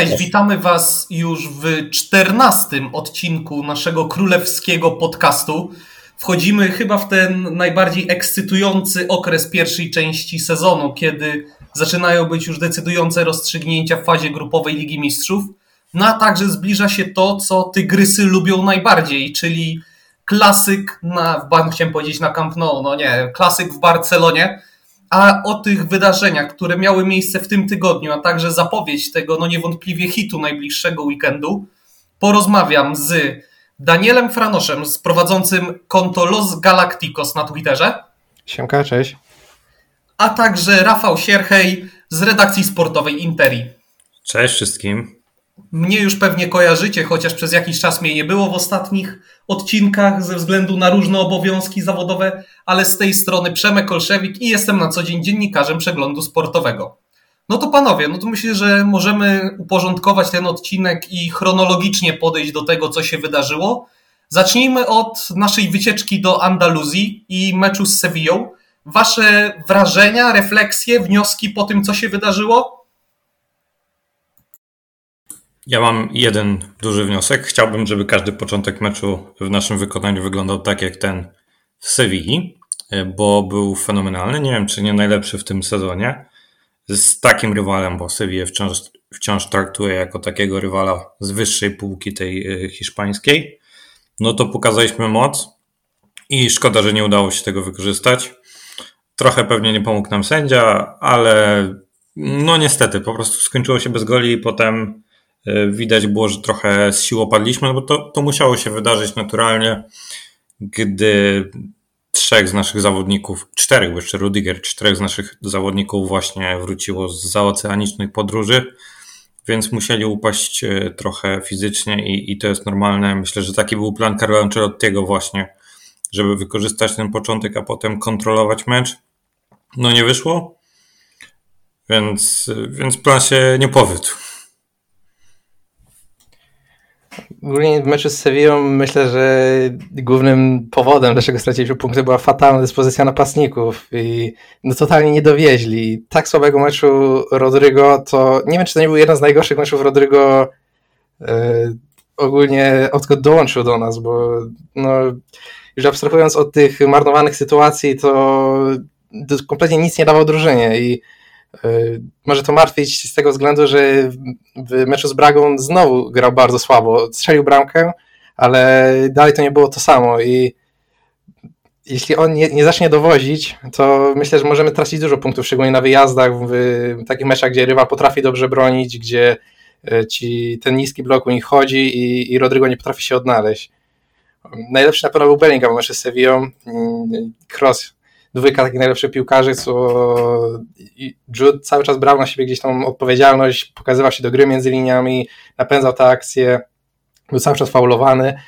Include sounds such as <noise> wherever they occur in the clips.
Cześć, witamy Was już w czternastym odcinku naszego królewskiego podcastu. Wchodzimy chyba w ten najbardziej ekscytujący okres pierwszej części sezonu, kiedy zaczynają być już decydujące rozstrzygnięcia w fazie grupowej Ligi Mistrzów. No a także zbliża się to, co tygrysy lubią najbardziej, czyli klasyk na, chciałem powiedzieć na Camp Nou, no nie, klasyk w Barcelonie a o tych wydarzeniach, które miały miejsce w tym tygodniu, a także zapowiedź tego no niewątpliwie hitu najbliższego weekendu, porozmawiam z Danielem Franoszem, z prowadzącym konto Los Galacticos na Twitterze. Siemka, cześć. A także Rafał Sierchej z redakcji sportowej Interi. Cześć wszystkim. Mnie już pewnie kojarzycie, chociaż przez jakiś czas mnie nie było w ostatnich odcinkach ze względu na różne obowiązki zawodowe, ale z tej strony Przemek Olszewik i jestem na co dzień dziennikarzem przeglądu sportowego. No to panowie, no to myślę, że możemy uporządkować ten odcinek i chronologicznie podejść do tego, co się wydarzyło. Zacznijmy od naszej wycieczki do Andaluzji i meczu z Sevillą. Wasze wrażenia, refleksje, wnioski po tym, co się wydarzyło? Ja mam jeden duży wniosek. Chciałbym, żeby każdy początek meczu w naszym wykonaniu wyglądał tak jak ten w Sewilli, bo był fenomenalny. Nie wiem, czy nie najlepszy w tym sezonie. Z takim rywalem, bo Sevilla wciąż, wciąż traktuje jako takiego rywala z wyższej półki tej e, hiszpańskiej. No to pokazaliśmy moc i szkoda, że nie udało się tego wykorzystać. Trochę pewnie nie pomógł nam sędzia, ale no niestety, po prostu skończyło się bez goli i potem E, widać było, że trochę z sił opadliśmy, no bo to, to musiało się wydarzyć naturalnie, gdy trzech z naszych zawodników, czterech, bo jeszcze Rudiger, czterech z naszych zawodników właśnie wróciło z zaoceanicznych podróży, więc musieli upaść e, trochę fizycznie i, i to jest normalne. Myślę, że taki był plan Carlo Ancelottiego właśnie, żeby wykorzystać ten początek, a potem kontrolować mecz. No nie wyszło, więc, więc plan się nie powiódł. Ogólnie w meczu z Sevillą myślę, że głównym powodem, dlaczego straciliśmy punkty, była fatalna dyspozycja napastników i no, totalnie nie dowieźli. Tak słabego meczu Rodrygo to nie wiem, czy to nie był jeden z najgorszych meczów Rodrygo e, ogólnie odkąd dołączył do nas, bo no, już abstrahując od tych marnowanych sytuacji, to, to kompletnie nic nie dawał drużynie i może to martwić z tego względu, że w meczu z Bragą znowu grał bardzo słabo. Strzelił bramkę, ale dalej to nie było to samo i jeśli on nie, nie, zacznie dowozić, to myślę, że możemy tracić dużo punktów, szczególnie na wyjazdach, w, takich meczach, gdzie rywal potrafi dobrze bronić, gdzie y, ci ten niski blok u nich chodzi i, i Rodrigo nie potrafi się odnaleźć. Najlepszy na pewno był Bellingham w meczu z Sevillą. Cross dwójka takich najlepszych piłkarzy, co Jude cały czas brał na siebie gdzieś tam odpowiedzialność, pokazywał się do gry między liniami, napędzał te akcje, był cały czas faulowany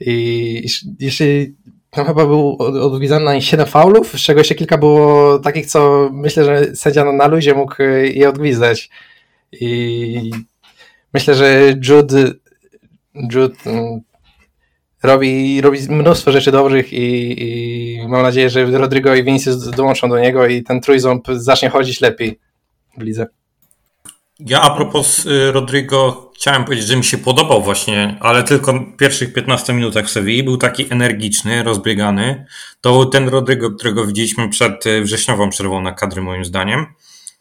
i jeśli tam chyba był odgwizdany na 7 faulów, z czego jeszcze kilka było takich, co myślę, że sędzia na luzie mógł je odgwizdać. I myślę, że Jude Jude mm, robi, robi mnóstwo rzeczy dobrych i, i mam nadzieję, że Rodrigo i Vinicius dołączą do niego i ten trójząb zacznie chodzić lepiej w lidze. Ja a propos y, Rodrigo chciałem powiedzieć, że mi się podobał właśnie, ale tylko w pierwszych 15 minutach w Sewilli był taki energiczny, rozbiegany. To był ten Rodrigo, którego widzieliśmy przed y, wrześniową przerwą na kadry moim zdaniem,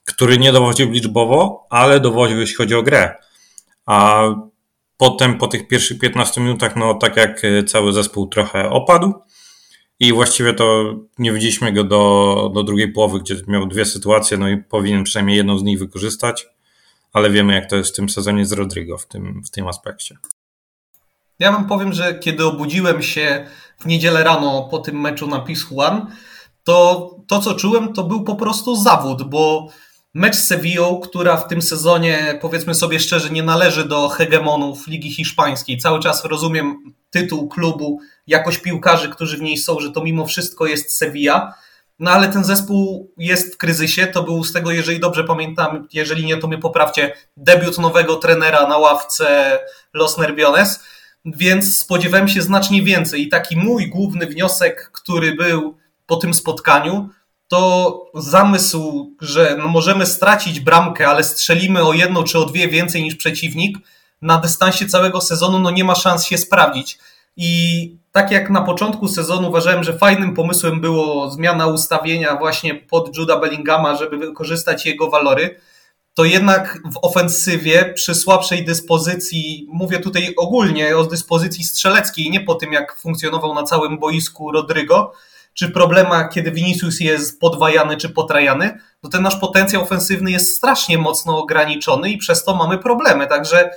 który nie dowodził liczbowo, ale dowodził jeśli chodzi o grę. A Potem po tych pierwszych 15 minutach, no tak jak e, cały zespół trochę opadł i właściwie to nie widzieliśmy go do, do drugiej połowy, gdzie miał dwie sytuacje, no i powinien przynajmniej jedną z nich wykorzystać, ale wiemy jak to jest w tym sezonie z Rodrigo w tym, w tym aspekcie. Ja wam powiem, że kiedy obudziłem się w niedzielę rano po tym meczu na PiS One, to to co czułem to był po prostu zawód, bo Mecz z Sevillą, która w tym sezonie, powiedzmy sobie szczerze, nie należy do hegemonów Ligi Hiszpańskiej. Cały czas rozumiem tytuł klubu, jakość piłkarzy, którzy w niej są, że to mimo wszystko jest Sevilla. No ale ten zespół jest w kryzysie. To był z tego, jeżeli dobrze pamiętam, jeżeli nie, to mnie poprawcie, debiut nowego trenera na ławce Los Nerviones, więc spodziewałem się znacznie więcej. I taki mój główny wniosek, który był po tym spotkaniu, to zamysł, że no możemy stracić bramkę, ale strzelimy o jedną czy o dwie więcej niż przeciwnik, na dystansie całego sezonu no nie ma szans się sprawdzić. I tak jak na początku sezonu uważałem, że fajnym pomysłem było zmiana ustawienia właśnie pod Juda Bellingama, żeby wykorzystać jego walory, to jednak w ofensywie przy słabszej dyspozycji, mówię tutaj ogólnie o dyspozycji strzeleckiej, nie po tym jak funkcjonował na całym boisku Rodrygo, czy problemach, kiedy Vinicius jest podwajany czy potrajany, to ten nasz potencjał ofensywny jest strasznie mocno ograniczony i przez to mamy problemy. Także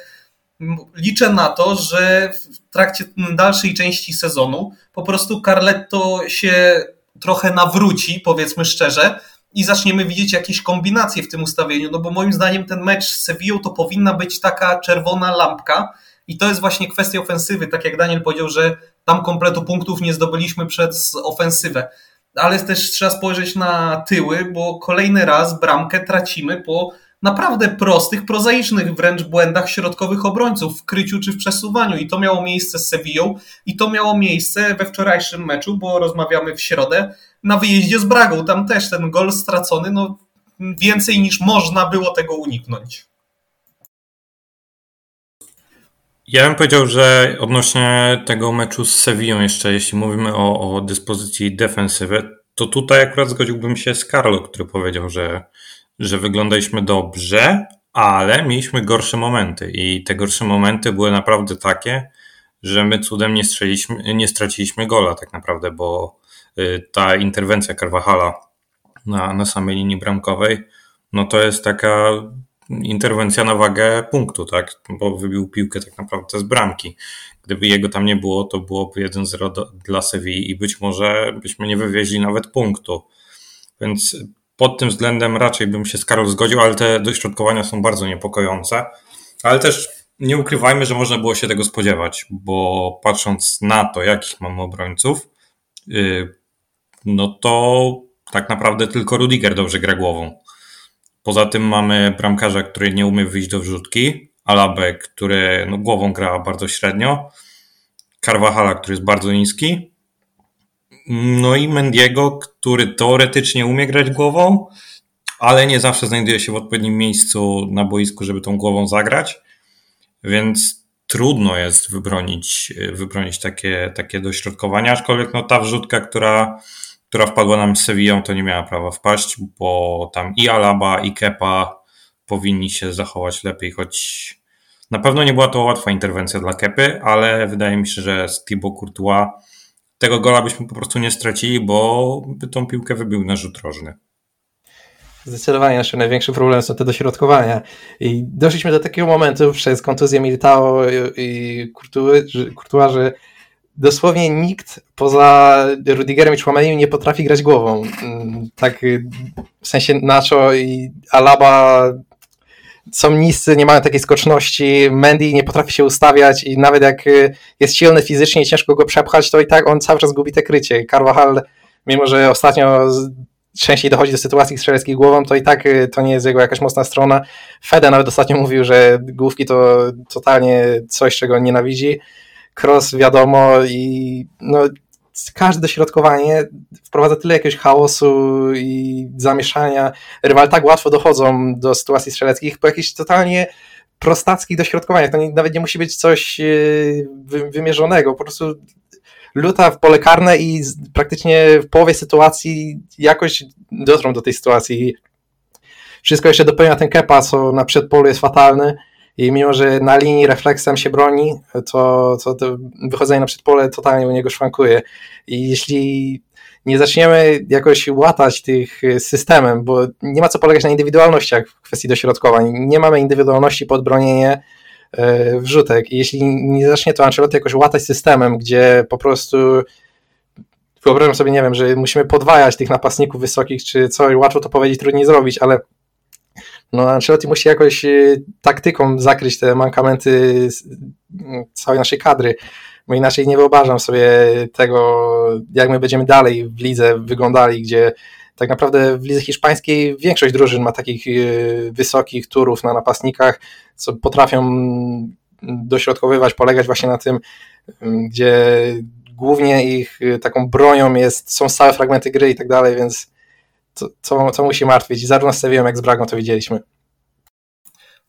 liczę na to, że w trakcie dalszej części sezonu po prostu Carletto się trochę nawróci, powiedzmy szczerze, i zaczniemy widzieć jakieś kombinacje w tym ustawieniu, no bo moim zdaniem ten mecz z Sevillą to powinna być taka czerwona lampka i to jest właśnie kwestia ofensywy, tak jak Daniel powiedział, że tam kompletu punktów nie zdobyliśmy przez ofensywę. Ale też trzeba spojrzeć na tyły, bo kolejny raz bramkę tracimy po naprawdę prostych, prozaicznych wręcz błędach środkowych obrońców w kryciu czy w przesuwaniu. I to miało miejsce z Sevillą i to miało miejsce we wczorajszym meczu, bo rozmawiamy w środę, na wyjeździe z Bragą. Tam też ten gol stracony, no więcej niż można było tego uniknąć. Ja bym powiedział, że odnośnie tego meczu z Sevillą jeszcze, jeśli mówimy o, o dyspozycji defensywy, to tutaj akurat zgodziłbym się z Carlo, który powiedział, że, że wyglądaliśmy dobrze, ale mieliśmy gorsze momenty i te gorsze momenty były naprawdę takie, że my cudem nie, nie straciliśmy gola tak naprawdę, bo y, ta interwencja Carvajala na, na samej linii bramkowej, no to jest taka interwencja na wagę punktu, tak? Bo wybił piłkę tak naprawdę z bramki. Gdyby jego tam nie było, to byłoby 1-0 dla Sewilli i być może byśmy nie wywieźli nawet punktu. Więc pod tym względem raczej bym się z Karol zgodził, ale te dośrodkowania są bardzo niepokojące. Ale też nie ukrywajmy, że można było się tego spodziewać, bo patrząc na to, jakich mamy obrońców, yy, no to tak naprawdę tylko Rudiger dobrze gra głową. Poza tym mamy bramkarza, który nie umie wyjść do wrzutki, Alabę, który no, głową gra bardzo średnio, Carvajala, który jest bardzo niski, no i Mendiego, który teoretycznie umie grać głową, ale nie zawsze znajduje się w odpowiednim miejscu na boisku, żeby tą głową zagrać, więc trudno jest wybronić, wybronić takie, takie dośrodkowania, aczkolwiek no, ta wrzutka, która która wpadła nam z Sevillą, to nie miała prawa wpaść, bo tam i Alaba, i Kepa powinni się zachować lepiej, choć na pewno nie była to łatwa interwencja dla Kepy, ale wydaje mi się, że z Thibaut Courtois tego gola byśmy po prostu nie stracili, bo by tą piłkę wybił na rzut rożny. Zdecydowanie nasze największy problem są te dośrodkowania. I doszliśmy do takiego momentu przez kontuzję Militao i Courtois, że dosłownie nikt poza Rudigerem i Chouameni nie potrafi grać głową. Mm, tak w sensie Nacho i Alaba są niscy, nie mają takiej skoczności, Mendy nie potrafi się ustawiać i nawet jak jest silny fizycznie i ciężko go przepchać, to i tak on cały czas gubi te krycie. Carvajal, mimo że ostatnio częściej dochodzi do sytuacji strzeleckich głową, to i tak to nie jest jego jakaś mocna strona. Fede nawet ostatnio mówił, że główki to totalnie coś, czego nienawidzi cross wiadomo i no, każde dośrodkowanie wprowadza tyle jakiegoś chaosu i zamieszania. Rywal tak łatwo dochodzą do sytuacji strzeleckich po jakichś totalnie prostackich dośrodkowaniach. To nie, nawet nie musi być coś e, wy, wymierzonego. Po prostu luta w pole karne i praktycznie w połowie sytuacji jakoś dotrą do tej sytuacji. Wszystko jeszcze dopełnia ten kepa, co na przedpolu jest fatalny i mimo, że na linii refleksem się broni, to, to, to wychodzenie na przedpole totalnie u niego szwankuje. I jeśli nie zaczniemy jakoś łatać tych systemem, bo nie ma co polegać na indywidualnościach w kwestii dośrodkowań. Nie mamy indywidualności pod bronienie e, wrzutek. I jeśli nie zacznie to Ancelotti jakoś łatać systemem, gdzie po prostu wyobrażam sobie, nie wiem, że musimy podwajać tych napastników wysokich, czy coś, łatwo to powiedzieć, trudniej zrobić, ale no Ancelotti musi jakoś y, taktyką zakryć te mankamenty całej naszej kadry, bo inaczej nie wyobrażam sobie tego, jak my będziemy dalej w lidze wyglądali, gdzie tak naprawdę w lidze hiszpańskiej większość drużyn ma takich y, wysokich turów na napastnikach, co potrafią dośrodkowywać, polegać właśnie na tym, gdzie głównie ich y, taką bronią jest, są stałe fragmenty gry i tak dalej, więc co, co, musi martwić. Zarówno z Sevillą, jak z Bragą to widzieliśmy.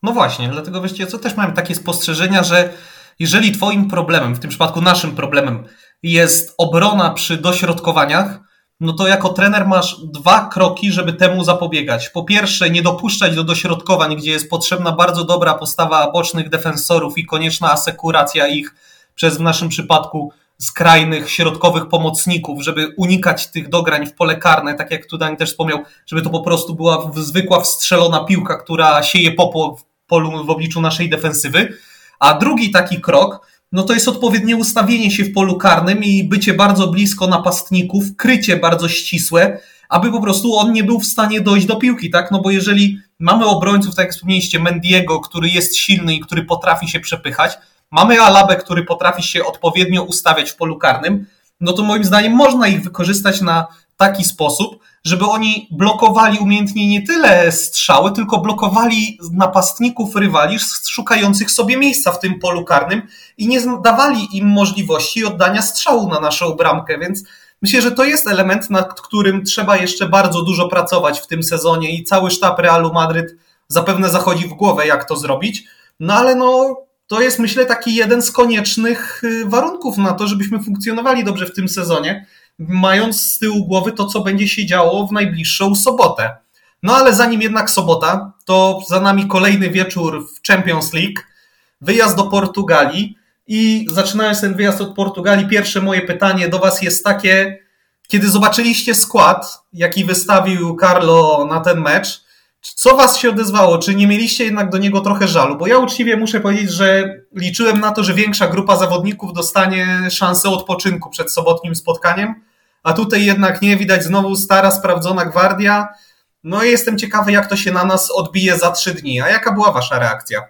No właśnie, dlatego wiecie co, też mam takie spostrzeżenia, że jeżeli twoim problemem, w tym przypadku naszym problemem, jest obrona przy dośrodkowaniach, no to jako trener masz dwa kroki, żeby temu zapobiegać. Po pierwsze, nie dopuszczać do dośrodkowań, gdzie jest potrzebna bardzo dobra postawa bocznych defensorów i konieczna asekuracja ich przez w naszym przypadku skrajnych, środkowych pomocników, żeby unikać tych dograń w pole karne, tak jak tutaj też wspomniał, żeby to po prostu była zwykła wstrzelona piłka, która sieje popło w polu w obliczu naszej defensywy. A drugi taki krok, no to jest odpowiednie ustawienie się w polu karnym i bycie bardzo blisko napastników, krycie bardzo ścisłe, aby po prostu on nie był w stanie dojść do piłki, tak? No bo jeżeli mamy obrońców, tak jak wspomnieliście, Mendiego, który jest silny i który potrafi się przepychać, mamy Alabę, który potrafi się odpowiednio ustawiać w polu karnym, no to moim zdaniem można ich wykorzystać na taki sposób, żeby oni blokowali umiejętnie nie tyle strzały, tylko blokowali napastników rywali szukających sobie miejsca w tym polu karnym i nie dawali im możliwości oddania strzału na naszą bramkę, więc myślę, że to jest element, nad którym trzeba jeszcze bardzo dużo pracować w tym sezonie i cały sztab Realu Madryt zapewne zachodzi w głowę, jak to zrobić, no ale no to jest myślę taki jeden z koniecznych y, warunków na to, żebyśmy funkcjonowali dobrze w tym sezonie, mając z tyłu głowy to, co będzie się działo w najbliższą sobotę. No ale zanim jednak sobota, to za nami kolejny wieczór w Champions League, wyjazd do Portugalii. I zaczynając ten wyjazd od Portugalii, pierwsze moje pytanie do Was jest takie, kiedy zobaczyliście skład, jaki wystawił Carlo na ten mecz, co Was się odezwało? Czy nie mieliście jednak do niego trochę żalu? Bo ja uczciwie muszę powiedzieć, że liczyłem na to, że większa grupa zawodników dostanie szansę odpoczynku przed sobotnim spotkaniem, a tutaj jednak nie widać znowu stara, sprawdzona gwardia. No i jestem ciekawy, jak to się na nas odbije za trzy dni. A jaka była wasza reakcja?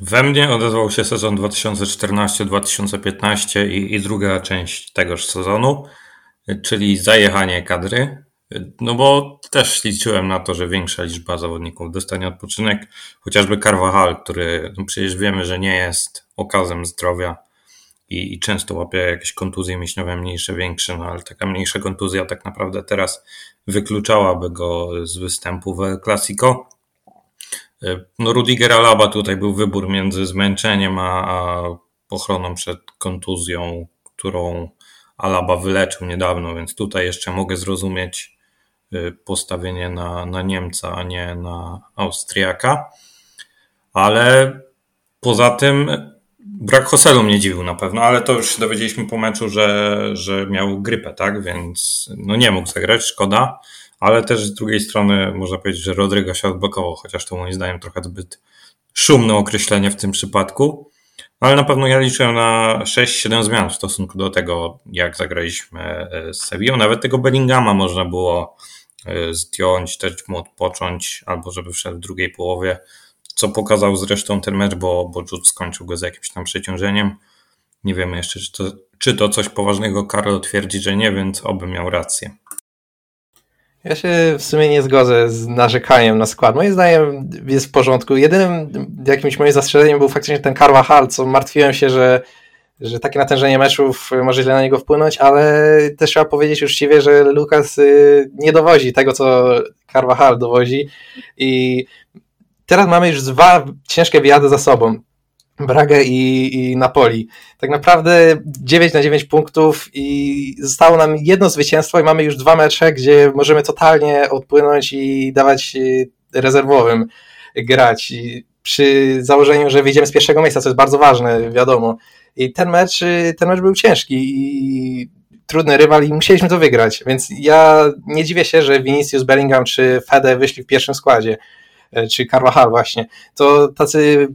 We mnie odezwał się sezon 2014-2015 i, i druga część tegoż sezonu, czyli zajechanie kadry. No bo też liczyłem na to, że większa liczba zawodników dostanie odpoczynek, chociażby Carvajal, który no przecież wiemy, że nie jest okazem zdrowia i, i często łapie jakieś kontuzje mięśniowe, mniejsze, większe, no ale taka mniejsza kontuzja tak naprawdę teraz wykluczałaby go z występu w Clasico. No Rudiger Alaba tutaj był wybór między zmęczeniem a, a ochroną przed kontuzją, którą Alaba wyleczył niedawno, więc tutaj jeszcze mogę zrozumieć postawienie na, na Niemca, a nie na Austriaka. Ale poza tym Brak Hoselu mnie dziwił na pewno, ale to już dowiedzieliśmy po meczu, że, że miał grypę, tak? Więc no nie mógł zagrać, szkoda. Ale też z drugiej strony można powiedzieć, że Rodrygo się odblokował, chociaż to moim zdaniem trochę zbyt szumne określenie w tym przypadku. Ale na pewno ja liczyłem na 6-7 zmian w stosunku do tego, jak zagraliśmy e, z Sevillą. Nawet tego Bellingama można było zdjąć, też mu odpocząć, albo żeby wszedł w drugiej połowie co pokazał zresztą ten mecz, bo, bo Jude skończył go z jakimś tam przeciążeniem. Nie wiemy jeszcze, czy to, czy to coś poważnego. Karol twierdzi, że nie, więc oby miał rację. Ja się w sumie nie zgodzę z narzekaniem na skład. Moim zdaniem jest w porządku. Jedynym jakimś moim zastrzeżeniem był faktycznie ten Carvajal, co martwiłem się, że, że takie natężenie meczów może źle na niego wpłynąć, ale też trzeba powiedzieć uczciwie, że Lukas y, nie dowozi tego, co Carvajal dowozi i teraz mamy już dwa ciężkie wyjazdy za sobą. Bragę i, i Napoli. Tak naprawdę 9 na 9 punktów i zostało nam jedno zwycięstwo i mamy już dwa mecze, gdzie możemy totalnie odpłynąć i dawać y, rezerwowym grać. I przy założeniu, że wyjdziemy z pierwszego miejsca, co jest bardzo ważne, wiadomo. I ten mecz, y, ten mecz był ciężki i trudny rywal i musieliśmy to wygrać, więc ja nie dziwię się, że Vinicius Bellingham czy Fede wyszli w pierwszym składzie. E, czy Carvajal właśnie, to tacy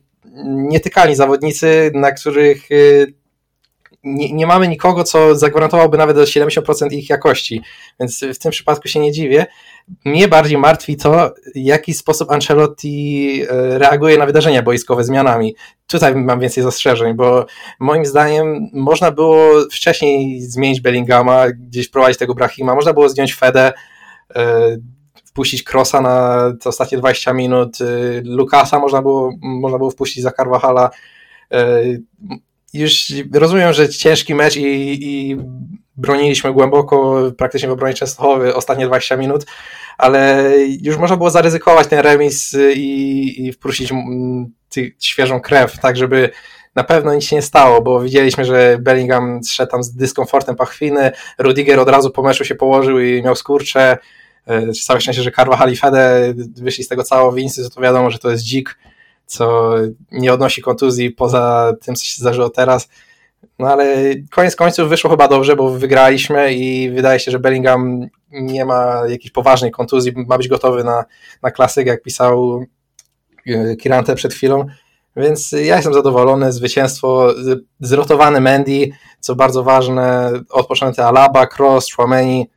nietykalni zawodnicy, na których e, nie, nie, mamy nikogo, co zagwarantowałby nawet do 70% ich jakości, więc w tym przypadku się nie dziwię. Mnie bardziej martwi to, w jaki sposób Ancelotti e, reaguje na wydarzenia boiskowe zmianami. Tutaj mam więcej zastrzeżeń, bo moim zdaniem można było wcześniej zmienić Bellingama, gdzieś prowadzić tego Brahima, można było zdjąć Fedę, wpuścić Krosa na te ostatnie 20 minut, y, Lukasa można było, można było wpuścić za Carvajala. Już rozumiem, że ciężki mecz i, i broniliśmy głęboko, praktycznie w obronie Częstochowy ostatnie 20 minut, ale już można było zaryzykować ten remis i, i wpuścić mm, świeżą krew, tak żeby na pewno nic się nie stało, bo widzieliśmy, że Bellingham szedł tam z dyskomfortem pachwiny, Rudiger od razu po meczu się położył i miał skurcze, e, całe szczęście, że Carvajal i Fede wyszli z tego całego Vinicius, to wiadomo, że to jest dzik, co nie odnosi kontuzji poza tym, co się zdarzyło teraz, no ale koniec końców wyszło chyba dobrze, bo wygraliśmy i wydaje się, że Bellingham nie ma jakiejś poważnej kontuzji, ma być gotowy na, na klasyk, jak pisał e, Kirante przed chwilą. Więc ja jestem zadowolony, zwycięstwo, zrotowany Mendy, co bardzo ważne, odpoczęty Alaba, Cross, Chouameni,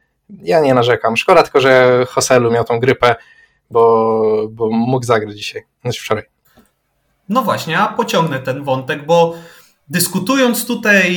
ja nie narzekam. Szkoda tylko, że Hoselu miał tą grypę, bo, bo mógł zagrać dzisiaj, znaczy wczoraj. No właśnie, a pociągnę ten wątek, bo dyskutując tutaj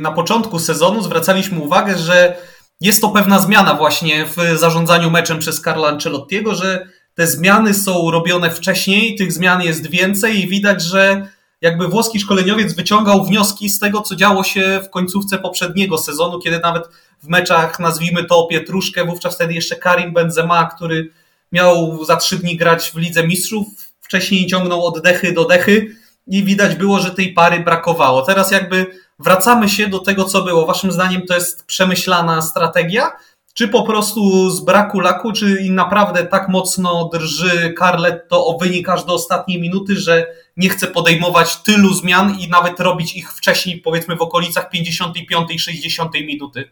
na początku sezonu zwracaliśmy uwagę, że jest to pewna zmiana właśnie w zarządzaniu meczem przez Carla Ancelottiego, że te zmiany są robione wcześniej, tych zmian jest więcej i widać, że jakby włoski szkoleniowiec wyciągał wnioski z tego, co działo się w końcówce poprzedniego sezonu, kiedy nawet w meczach, nazwijmy to Pietruszkę, wówczas wtedy jeszcze Karim Benzema, który miał za trzy dni grać w Lidze Mistrzów, wcześniej ciągnął oddechy do dechy i widać było, że tej pary brakowało. Teraz jakby wracamy się do tego, co było. Waszym zdaniem to jest przemyślana strategia, czy po prostu z braku laku, czy naprawdę tak mocno drży Carletto o wynik aż do ostatniej minuty, że nie chce podejmować tylu zmian i nawet robić ich wcześniej, powiedzmy w okolicach 55-60 minuty?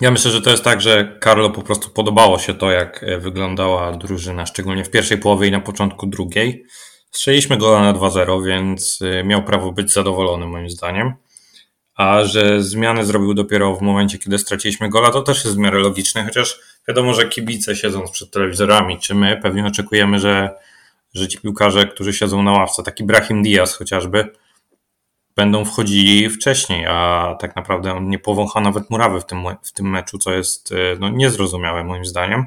Ja myślę, że to jest tak, że Carlo po prostu podobało się to, jak wyglądała drużyna, szczególnie w pierwszej połowie i na początku drugiej. Strzeliśmy gola na 2-0, więc y, miał prawo być zadowolony moim zdaniem. A że zmiany zrobił dopiero w momencie, kiedy straciliśmy gola, to też jest w miarę logiczne, chociaż wiadomo, że kibice siedząc przed telewizorami, czy my pewnie oczekujemy, że, że ci piłkarze, którzy siedzą na ławce, taki Brahim Diaz chociażby, będą wchodzili wcześniej, a tak naprawdę on nie powącha nawet murawy w tym, w tym meczu, co jest y, no, niezrozumiałe moim zdaniem.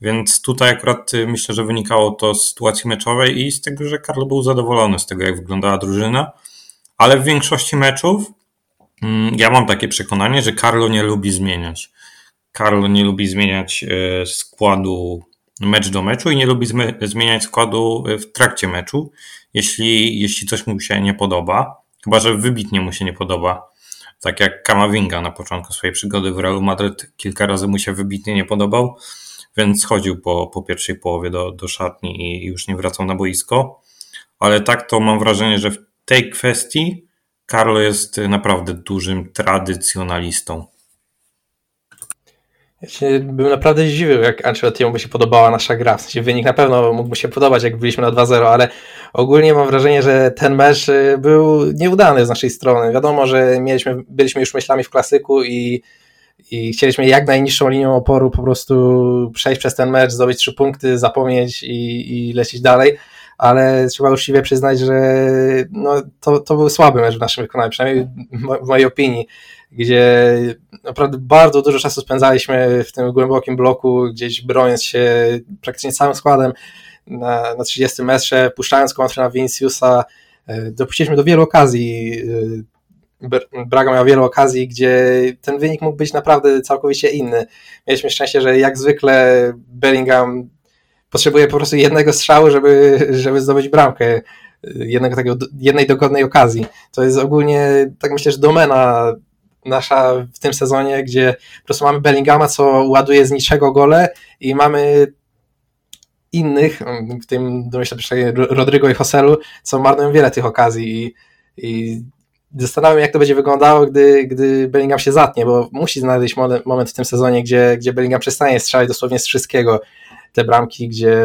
Więc tutaj akurat y, myślę, że wynikało to z sytuacji meczowej i z tego, że Karlo był zadowolony z tego, jak wyglądała drużyna. Ale w większości meczów mm, ja mam takie przekonanie, że Carlo nie lubi zmieniać. Carlo nie lubi zmieniać y, składu mecz do meczu i nie lubi zmieniać składu w trakcie meczu, jeśli, jeśli coś mu się nie podoba. Chyba, że wybitnie mu się nie podoba. Tak jak Kamavinga na początku swojej przygody w Realu Madryt kilka razy mu się wybitnie nie podobał więc chodził po, po pierwszej połowie do, do szatni i już nie wracał na boisko. Ale tak to mam wrażenie, że w tej kwestii Karlo jest naprawdę dużym tradycjonalistą. Ja się bym naprawdę zdziwił, jak Ancelottiemu by się podobała nasza gra. W sensie wynik na pewno mógłby się podobać, jak byliśmy na 2-0, ale ogólnie mam wrażenie, że ten mecz y, był nieudany z naszej strony. Wiadomo, że mieliśmy, byliśmy już myślami w klasyku i i chcieliśmy jak najniższą linią oporu po prostu przejść przez ten mecz, zdobyć trzy punkty, zapomnieć i, i lecieć dalej, ale trzeba uczciwie przyznać, że no, to, to był słaby mecz w naszym wykonaniu, przynajmniej w mojej opinii, gdzie naprawdę bardzo dużo czasu spędzaliśmy w tym głębokim bloku, gdzieś broniąc się praktycznie całym składem na, na 30 metrze, puszczając kontrę na Viniciusa, e, dopuściliśmy do wielu okazji e, Braga miał wiele okazji, gdzie ten wynik mógł być naprawdę całkowicie inny. Mieliśmy szczęście, że jak zwykle Bellingham potrzebuje po prostu jednego strzału, żeby, żeby zdobyć bramkę, jednego takiego, jednej dogodnej okazji. To jest ogólnie, tak myślę, że domena nasza w tym sezonie, gdzie po prostu mamy Bellingama, co ładuje z niczego gole i mamy innych, w tym domyślę Rodrigo i Hoselu, co marnują wiele tych okazji i, i Zastanawiam się, jak to będzie wyglądało, gdy, gdy Bellingham się zatnie, bo musi znaleźć moment w tym sezonie, gdzie, gdzie Bellingham przestanie strzelać dosłownie z wszystkiego. Te bramki, gdzie,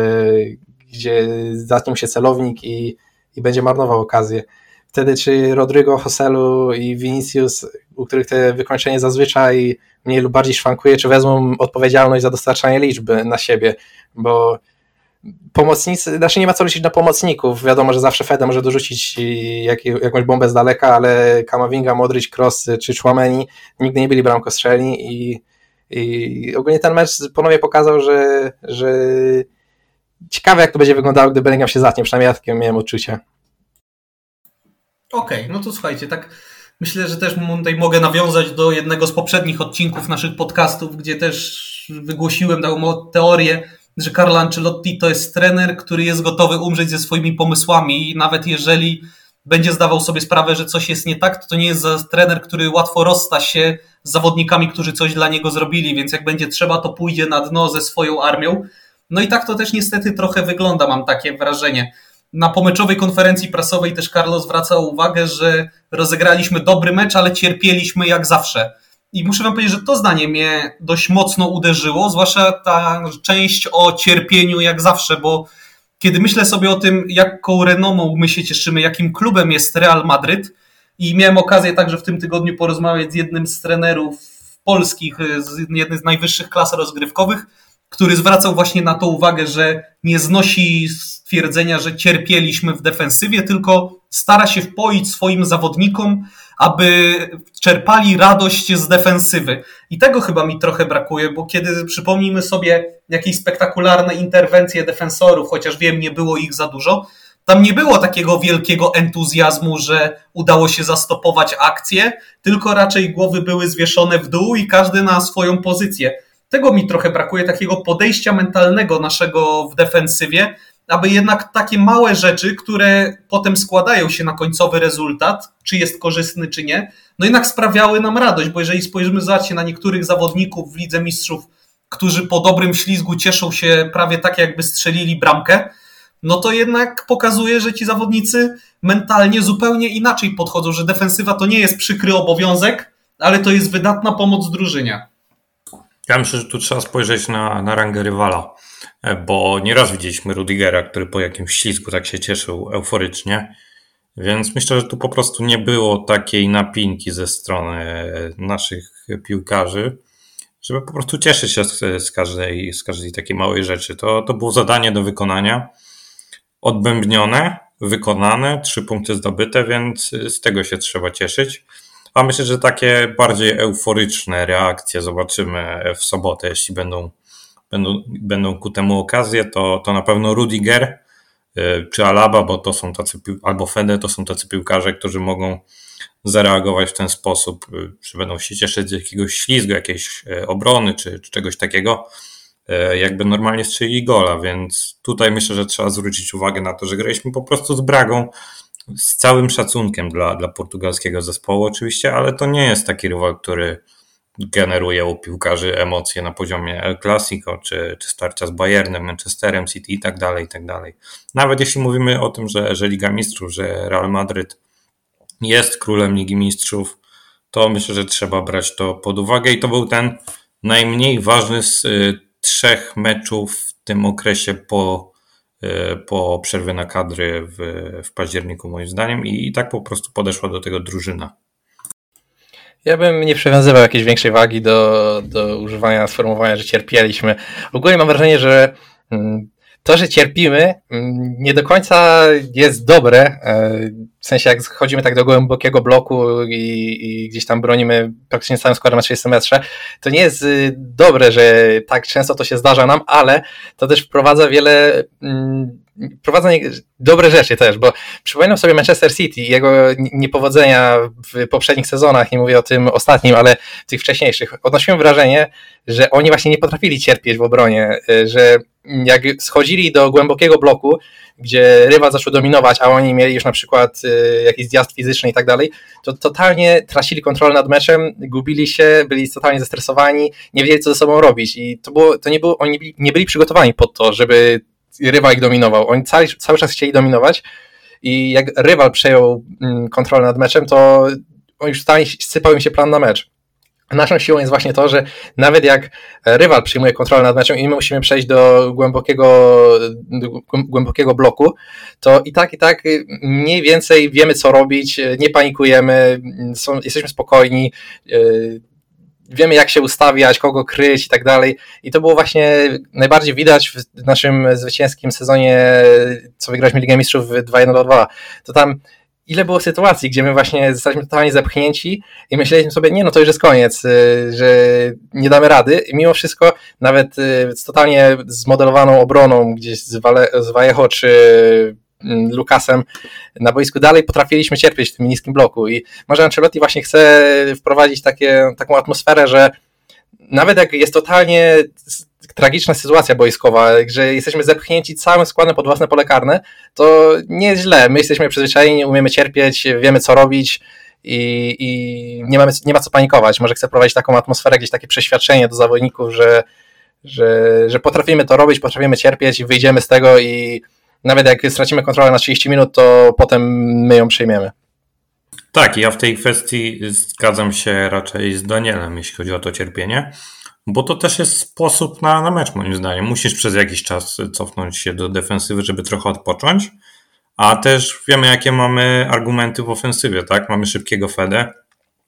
gdzie zatnie mu się celownik i, i będzie marnował okazję. Wtedy czy Rodrigo, Hoselu i Vinicius, u których te wykończenie zazwyczaj mniej lub bardziej szwankuje, czy wezmą odpowiedzialność za dostarczanie liczby na siebie, bo pomocnicy, znaczy nie ma co liczyć na pomocników. Wiadomo, że zawsze Fede może dorzucić jak, jakąś bombę z daleka, ale Kamavinga, Modric, Cross czy Chouameni nigdy nie byli bramkostrzelni i, i ogólnie ten mecz ponownie pokazał, że, że ciekawe jak to będzie wyglądało, gdy Bellingham się zatnie, przynajmniej ja takie miałem odczucie. Okej, okay, no to słuchajcie, tak Myślę, że też tutaj mogę nawiązać do jednego z poprzednich odcinków naszych podcastów, gdzie też wygłosiłem taką teorię, że Carlo Ancelotti to jest trener, który jest gotowy umrzeć ze swoimi pomysłami i nawet jeżeli będzie zdawał sobie sprawę, że coś jest nie tak, to to nie jest trener, który łatwo rozsta się z zawodnikami, którzy coś dla niego zrobili, więc jak będzie trzeba, to pójdzie na dno ze swoją armią. No i tak to też niestety trochę wygląda, mam takie wrażenie. Na pomeczowej konferencji prasowej też Carlos zwracał uwagę, że rozegraliśmy dobry mecz, ale cierpieliśmy jak zawsze. I muszę wam powiedzieć, że to zdanie mnie dość mocno uderzyło, zwłaszcza ta część o cierpieniu jak zawsze, bo kiedy myślę sobie o tym, jaką renomą my się cieszymy, jakim klubem jest Real Madryt, i miałem okazję także w tym tygodniu porozmawiać z jednym z trenerów polskich, z z najwyższych klas rozgrywkowych, który zwracał właśnie na to uwagę, że nie znosi stwierdzenia, że cierpieliśmy w defensywie, tylko stara się wpoić swoim zawodnikom, aby czerpali radość z defensywy. I tego chyba mi trochę brakuje, bo kiedy przypomnijmy sobie jakieś spektakularne interwencje defensorów, chociaż wiem, nie było ich za dużo, tam nie było takiego wielkiego entuzjazmu, że udało się zastopować akcję, tylko raczej głowy były zwieszone w dół i każdy na swoją pozycję. Tego mi trochę brakuje, takiego podejścia mentalnego naszego w defensywie, aby jednak takie małe rzeczy, które potem składają się na końcowy rezultat, czy jest korzystny, czy nie, no jednak sprawiały nam radość, bo jeżeli spojrzymy zobaczcie na niektórych zawodników w Lidze Mistrzów, którzy po dobrym ślizgu cieszą się prawie tak, jakby strzelili bramkę, no to jednak pokazuje, że ci zawodnicy mentalnie zupełnie inaczej podchodzą, że defensywa to nie jest przykry obowiązek, ale to jest wydatna pomoc drużynie. Ja myślę, że tu trzeba spojrzeć na, na rangę rywala, bo nieraz widzieliśmy Rudigera, który po jakimś ślizgu tak się cieszył euforycznie, więc myślę, że tu po prostu nie było takiej napinki ze strony naszych piłkarzy, żeby po prostu cieszyć się z, każdej, z każdej takiej małej rzeczy. To, to było zadanie do wykonania, odbębnione, wykonane, trzy punkty zdobyte, więc z tego się trzeba cieszyć. A myślę, że takie bardziej euforyczne reakcje zobaczymy w sobotę, jeśli będą, będą, będą ku temu okazje, to, to na pewno Rudiger y, czy Alaba, bo to są tacy, albo Fede, to są tacy piłkarze, którzy mogą zareagować w ten sposób, y, czy będą się cieszyć z jakiegoś ślizgu, jakiejś y, obrony, czy, czy czegoś takiego, jakby normalnie strzelili gola, więc tutaj myślę, że trzeba zwrócić uwagę na to, że graliśmy po prostu z Bragą, z całym szacunkiem dla, dla portugalskiego zespołu oczywiście, ale to nie jest taki rywal, który generuje u piłkarzy emocje na poziomie El Clasico, czy, czy starcia z Bayernem, Manchesterem City i tak dalej, i tak dalej. Nawet jeśli mówimy o tym, że, że Liga Mistrzów, że Real Madryt jest królem Ligi Mistrzów, to myślę, że trzeba brać to pod uwagę i to był ten najmniej ważny z y, trzech meczów w tym okresie po E, po przerwie na kadry w, w październiku, moim zdaniem, i, i tak po prostu podeszła do tego drużyna. Ja bym nie przywiązywał jakiejś większej wagi do, do używania sformułowania, że cierpieliśmy. Ogólnie mam wrażenie, że mm, to, że cierpimy, mm, nie do końca jest dobre. E, w sensie, jak chodzimy tak do głębokiego bloku i, i gdzieś tam bronimy praktycznie całym składem na 30 metrze, to nie jest y, dobre, że tak często to się zdarza nam, ale to też wprowadza wiele mm, wprowadza dobre rzeczy też, bo przypominam sobie Manchester City i jego niepowodzenia w poprzednich sezonach, nie mówię o tym ostatnim, ale tych wcześniejszych. Odnosiłem wrażenie, że oni właśnie nie potrafili cierpieć w obronie, y, że jak schodzili do głębokiego bloku, gdzie rywal zaczął dominować, a oni mieli już na przykład y, jakiś zjazd fizyczny i tak dalej, to totalnie tracili kontrolę nad meczem, gubili się, byli totalnie zestresowani, nie wiedzieli co ze sobą robić i to było, to nie było, oni nie byli przygotowani pod to, żeby rywal ich dominował. Oni cały, cały czas chcieli dominować i jak rywal przejął mm, kontrolę nad meczem, to już totalnie sypał im się plan na mecz. Naszą siłą jest właśnie to, że nawet jak rywal przyjmuje kontrolę nad meczem i my musimy przejść do głębokiego, głębokiego bloku, to i tak, i tak mniej więcej wiemy, co robić, nie panikujemy, są, jesteśmy spokojni, yy, wiemy, jak się ustawiać, kogo kryć i tak dalej. I to było właśnie najbardziej widać w naszym zwycięskim sezonie, co wygraliśmy Ligę Mistrzów 2-1-2. To tam ile było sytuacji, gdzie my właśnie zostaliśmy totalnie zepchnięci i myśleliśmy sobie, nie no to już jest koniec, y, że nie damy rady i mimo wszystko nawet y, z totalnie zmodelowaną obroną gdzieś z, Vale, z Vallejo czy Lukasem na boisku dalej potrafiliśmy cierpieć w tym niskim bloku i może Ancelotti właśnie chce wprowadzić takie, taką atmosferę, że nawet jak jest totalnie tragiczna sytuacja boiskowa, że jesteśmy zepchnięci całym składem pod własne pole karne, to nie jest źle. My jesteśmy przyzwyczajeni, umiemy cierpieć, wiemy co robić i, i nie, mamy, nie ma co panikować. Może chcę prowadzić taką atmosferę, gdzieś takie przeświadczenie do zawodników, że, że, że potrafimy to robić, potrafimy cierpieć i wyjdziemy z tego i nawet jak stracimy kontrolę na 30 minut, to potem my ją przyjmiemy. Tak, ja w tej kwestii zgadzam się raczej z Danielem, jeśli chodzi o to cierpienie, bo to też jest sposób na, na mecz, moim zdaniem. Musisz przez jakiś czas cofnąć się do defensywy, żeby trochę odpocząć, a też wiemy, jakie mamy argumenty w ofensywie, tak? Mamy szybkiego Fede,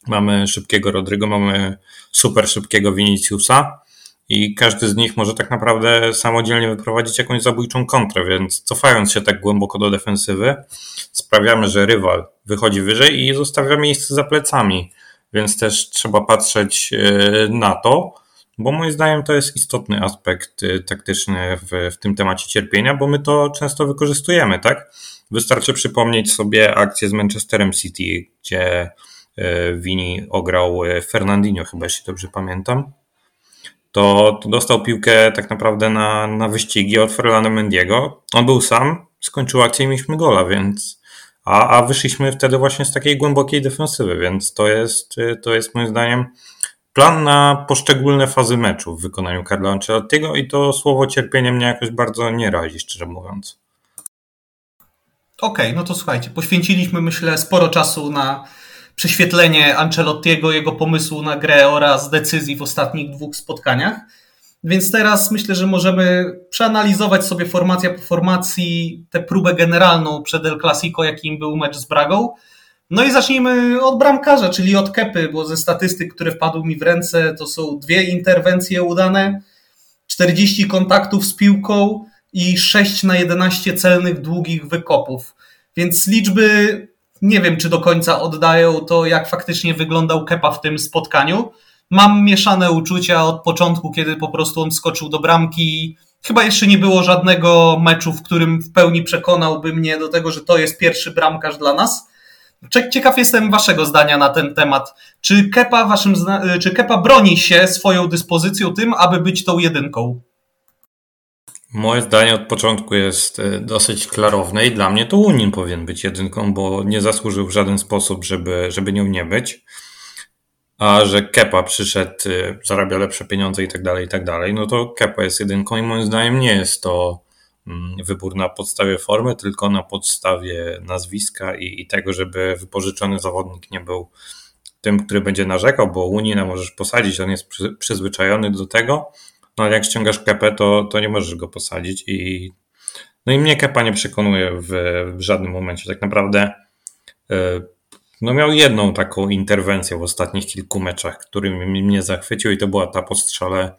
mamy szybkiego Rodrygo, mamy super szybkiego Viniciusa i każdy z nich może tak naprawdę samodzielnie wyprowadzić jakąś zabójczą kontrę, więc cofając się tak głęboko do defensywy, sprawiamy, że rywal wychodzi wyżej i zostawia miejsce za plecami, więc też trzeba patrzeć e, na to, bo moim zdaniem to jest istotny aspekt e, taktyczny w, w tym temacie cierpienia, bo my to często wykorzystujemy, tak? Wystarczy przypomnieć sobie akcję z Manchesterem City, gdzie Vini e, ograł Fernandinho, chyba jeśli dobrze pamiętam to, to dostał piłkę tak naprawdę na, na wyścigi od Ferlana Mendiego. On był sam, skończył akcję i mieliśmy gola, więc a, a wyszliśmy wtedy właśnie z takiej głębokiej defensywy, więc to jest, to jest moim zdaniem plan na poszczególne fazy meczu w wykonaniu Carlo Ancelottiego i to słowo cierpienie mnie jakoś bardzo nie razi, szczerze mówiąc. Okej, okay, no to słuchajcie, poświęciliśmy myślę sporo czasu na prześwietlenie Ancelottiego, jego pomysłu na grę oraz decyzji w ostatnich dwóch spotkaniach. Więc teraz myślę, że możemy przeanalizować sobie formacja po formacji tę próbę generalną przed El Clasico, jakim był mecz z Bragą. No i zacznijmy od bramkarza, czyli od Kepy, bo ze statystyk, które wpadły mi w ręce, to są dwie interwencje udane, 40 kontaktów z piłką i 6 na 11 celnych długich wykopów. Więc liczby nie wiem, czy do końca oddają to, jak faktycznie wyglądał Kepa w tym spotkaniu. Mam mieszane uczucia od początku, kiedy po prostu on skoczył do bramki. Chyba jeszcze nie było żadnego meczu, w którym w pełni przekonałby mnie do tego, że to jest pierwszy bramkarz dla nas. Ciekaw jestem waszego zdania na ten temat. Czy Kepa, waszym, czy Kepa broni się swoją dyspozycją tym, aby być tą jedynką? Moje zdanie od początku jest e, dosyć klarowne i dla mnie to Unin powinien być jedynką, bo nie zasłużył w żaden sposób, żeby, żeby nią nie być. A że Kepa przyszedł, e, zarabia lepsze pieniądze i tak dalej, i tak dalej, no to Kepa jest jedynką i moim zdaniem nie jest to mm, wybór na podstawie formy, tylko na podstawie nazwiska i, i tego, żeby wypożyczony zawodnik nie był tym, który będzie narzekał, bo Unina możesz posadzić, on jest przy, przyzwyczajony do tego, no ale jak ściągasz kepę, to, to nie możesz go posadzić i no i mnie kepa nie przekonuje w, w żadnym momencie. Tak naprawdę e, no miał jedną taką interwencję w ostatnich kilku meczach, który mnie zachwycił i to była ta postrzale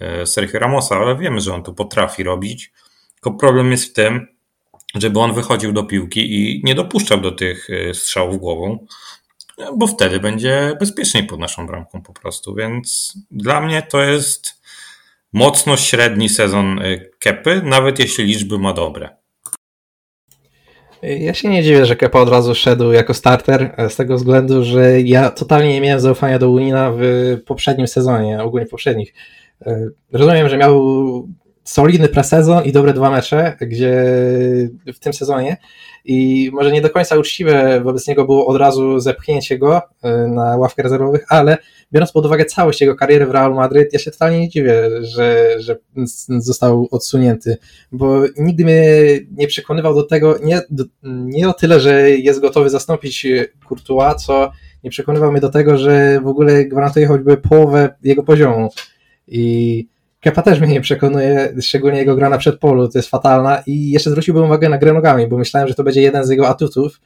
e, Sergio Ramosa, ale wiemy, że on to potrafi robić. Tylko problem jest w tym, żeby on wychodził do piłki i nie dopuszczał do tych e, strzałów głową, bo wtedy będzie bezpieczniej pod naszą bramką po prostu. Więc dla mnie to jest mocno średni sezon y, Kepy, nawet jeśli liczby ma dobre. Ja się nie dziwię, że Kepa od razu szedł jako starter, e, z tego względu, że ja totalnie nie miałem zaufania do Unina w poprzednim sezonie, ogólnie poprzednich. E, rozumiem, że miał solidny presezon i dobre dwa mecze, gdzie w tym sezonie. I może nie do końca uczciwe wobec niego było od razu zepchnięcie go e, na ławkę rezerwowych, ale biorąc pod uwagę całość jego kariery w Real Madryt, ja się totalnie nie dziwię, że, że został odsunięty, bo nigdy mnie nie przekonywał do tego, nie, nie o tyle, że jest gotowy zastąpić Courtois, co nie przekonywał mnie do tego, że w ogóle gwarantuje choćby połowę jego poziomu. I Kepa też mnie nie przekonuje, szczególnie jego gra na przedpolu, to jest fatalna i jeszcze zwróciłbym uwagę na grę nogami, bo myślałem, że to będzie jeden z jego atutów,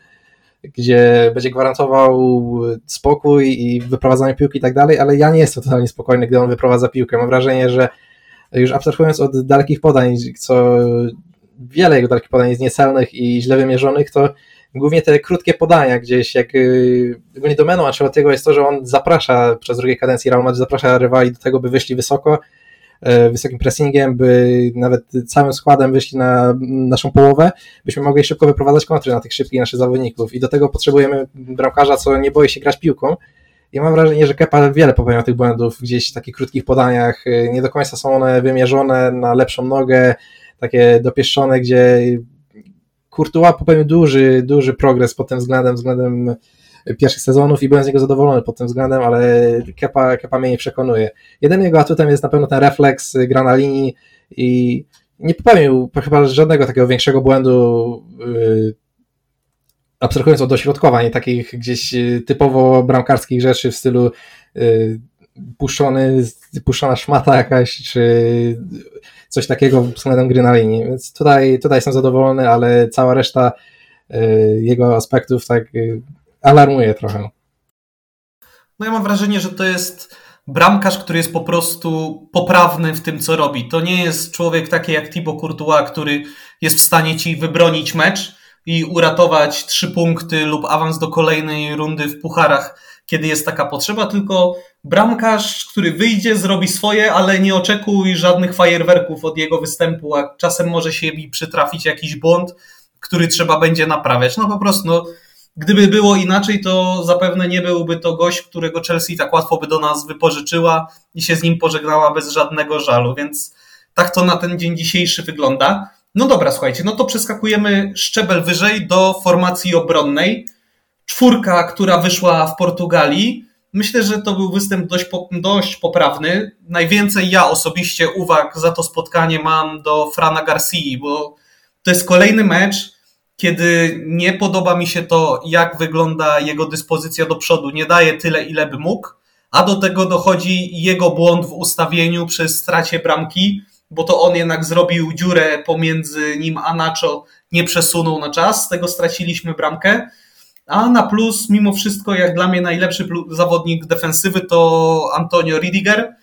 gdzie będzie gwarantował spokój i wyprowadzanie piłki i tak dalej, ale ja nie jestem totalnie spokojny, gdy on wyprowadza piłkę. Mam wrażenie, że już abstrahując od dalekich podań, co wiele jego dalekich podań jest niecelnych i źle wymierzonych, to głównie te krótkie podania gdzieś, jak y, głównie domeną Ancelottiego jest to, że on zaprasza przez drugiej kadencji Real Madrid, zaprasza rywali do tego, by wyszli wysoko, wysokim pressingiem, by nawet całym składem wyszli na naszą połowę, byśmy mogli szybko wyprowadzać kontry na tych szybkich naszych zawodników i do tego potrzebujemy bramkarza, co nie boi się grać piłką, i mam wrażenie, że Kepa wiele popełniał tych błędów gdzieś w takich krótkich podaniach. Nie do końca są one wymierzone na lepszą nogę, takie dopieszczone, gdzie Courtois popełnił duży, duży progres pod tym względem, względem pierwszych sezonów i byłem z niego zadowolony pod tym względem, ale Kepa, Kepa mnie nie przekonuje. Jedynym jego atutem jest na pewno ten refleks, gra na linii i nie popełnił chyba żadnego takiego większego błędu yy, abstrahując od dośrodkowań, takich gdzieś y, typowo bramkarskich rzeczy w stylu yy, puszczony, puszczona szmata jakaś, czy coś takiego względem gry na linii. Więc tutaj, tutaj jestem zadowolony, ale cała reszta y, jego aspektów tak y, alarmuje trochę. No ja mam wrażenie, że to jest bramkarz, który jest po prostu poprawny w tym, co robi. To nie jest człowiek taki jak Thibaut Courtois, który jest w stanie ci wybronić mecz i uratować trzy punkty lub awans do kolejnej rundy w pucharach, kiedy jest taka potrzeba, tylko bramkarz, który wyjdzie, zrobi swoje, ale nie oczekuj żadnych fajerwerków od jego występu, a czasem może się mi przytrafić jakiś błąd, który trzeba będzie naprawiać. No po prostu, no, gdyby było inaczej, to zapewne nie byłby to gość, którego Chelsea tak łatwo by do nas wypożyczyła i się z nim pożegnała bez żadnego żalu, więc tak to na ten dzień dzisiejszy wygląda. No dobra, słuchajcie, no to przeskakujemy szczebel wyżej do formacji obronnej. Czwórka, która wyszła w Portugalii. Myślę, że to był występ dość, dość poprawny. Najwięcej ja osobiście uwag za to spotkanie mam do Frana Garcia, bo to jest kolejny mecz, kiedy nie podoba mi się to, jak wygląda jego dyspozycja do przodu. Nie daje tyle, ile by mógł, a do tego dochodzi jego błąd w ustawieniu przy stracie bramki bo to on jednak zrobił dziurę pomiędzy nim a Nacho, nie przesunął na czas, z tego straciliśmy bramkę. A na plus, mimo wszystko, jak dla mnie najlepszy zawodnik defensywy to Antonio Ridiger.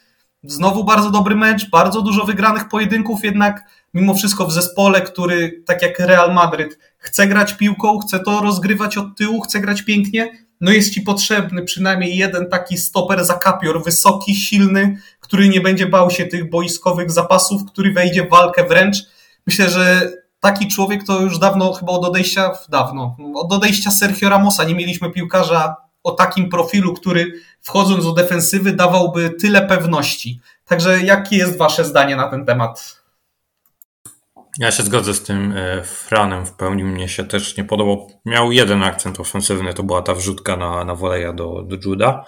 Znowu bardzo dobry mecz, bardzo dużo wygranych pojedynków, jednak mimo wszystko w zespole, który tak jak Real Madryd chce grać piłką, chce to rozgrywać od tyłu, chce grać pięknie, no jest ci potrzebny przynajmniej jeden taki stoper zakapior, wysoki, silny, który nie będzie bał się tych boiskowych zapasów, który wejdzie w walkę wręcz. Myślę, że taki człowiek to już dawno, chyba od odejścia, dawno, od odejścia Sergio Ramosa nie mieliśmy piłkarza o takim profilu, który wchodząc do defensywy dawałby tyle pewności. Także jakie jest wasze zdanie na ten temat? Ja się zgodzę z tym e, Franem w pełni. Mnie się też nie podobał. Miał jeden akcent ofensywny, to była ta wrzutka na, na woleja do, do Juda.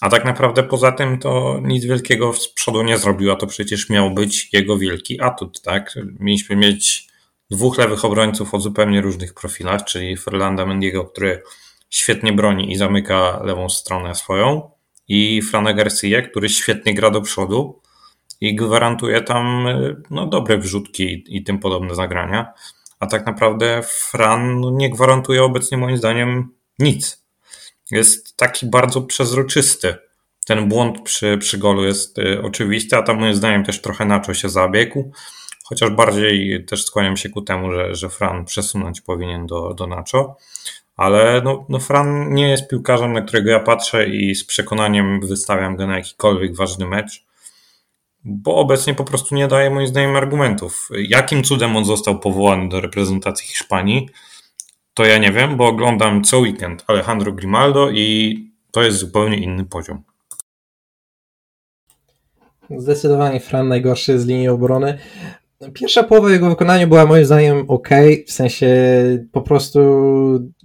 A tak naprawdę poza tym to nic wielkiego z przodu nie zrobił, a to przecież miał być jego wielki atut, tak? Mieliśmy mieć dwóch lewych obrońców o zupełnie różnych profilach, czyli Fernanda Mendiego, który świetnie broni i zamyka lewą stronę swoją i Frana Garcia, który świetnie gra do przodu i gwarantuje tam no, dobre wrzutki i, i tym podobne zagrania. A tak naprawdę Fran nie gwarantuje obecnie moim zdaniem nic. Jest taki bardzo przezroczysty. Ten błąd przy, przy golu jest y, oczywisty, a tam moim zdaniem też trochę Nacho się zabiegł. Chociaż bardziej też skłaniam się ku temu, że, że Fran przesunąć powinien do, do Nacho. Ale no, no Fran nie jest piłkarzem, na którego ja patrzę i z przekonaniem wystawiam go na jakikolwiek ważny mecz bo obecnie po prostu nie daje moim zdaniem argumentów. Jakim cudem on został powołany do reprezentacji Hiszpanii, to ja nie wiem, bo oglądam co weekend Alejandro Grimaldo i to jest zupełnie inny poziom. Zdecydowanie Fran najgorszy z linii obrony. Pierwsza połowa jego wykonania była moim zdaniem ok, w sensie po prostu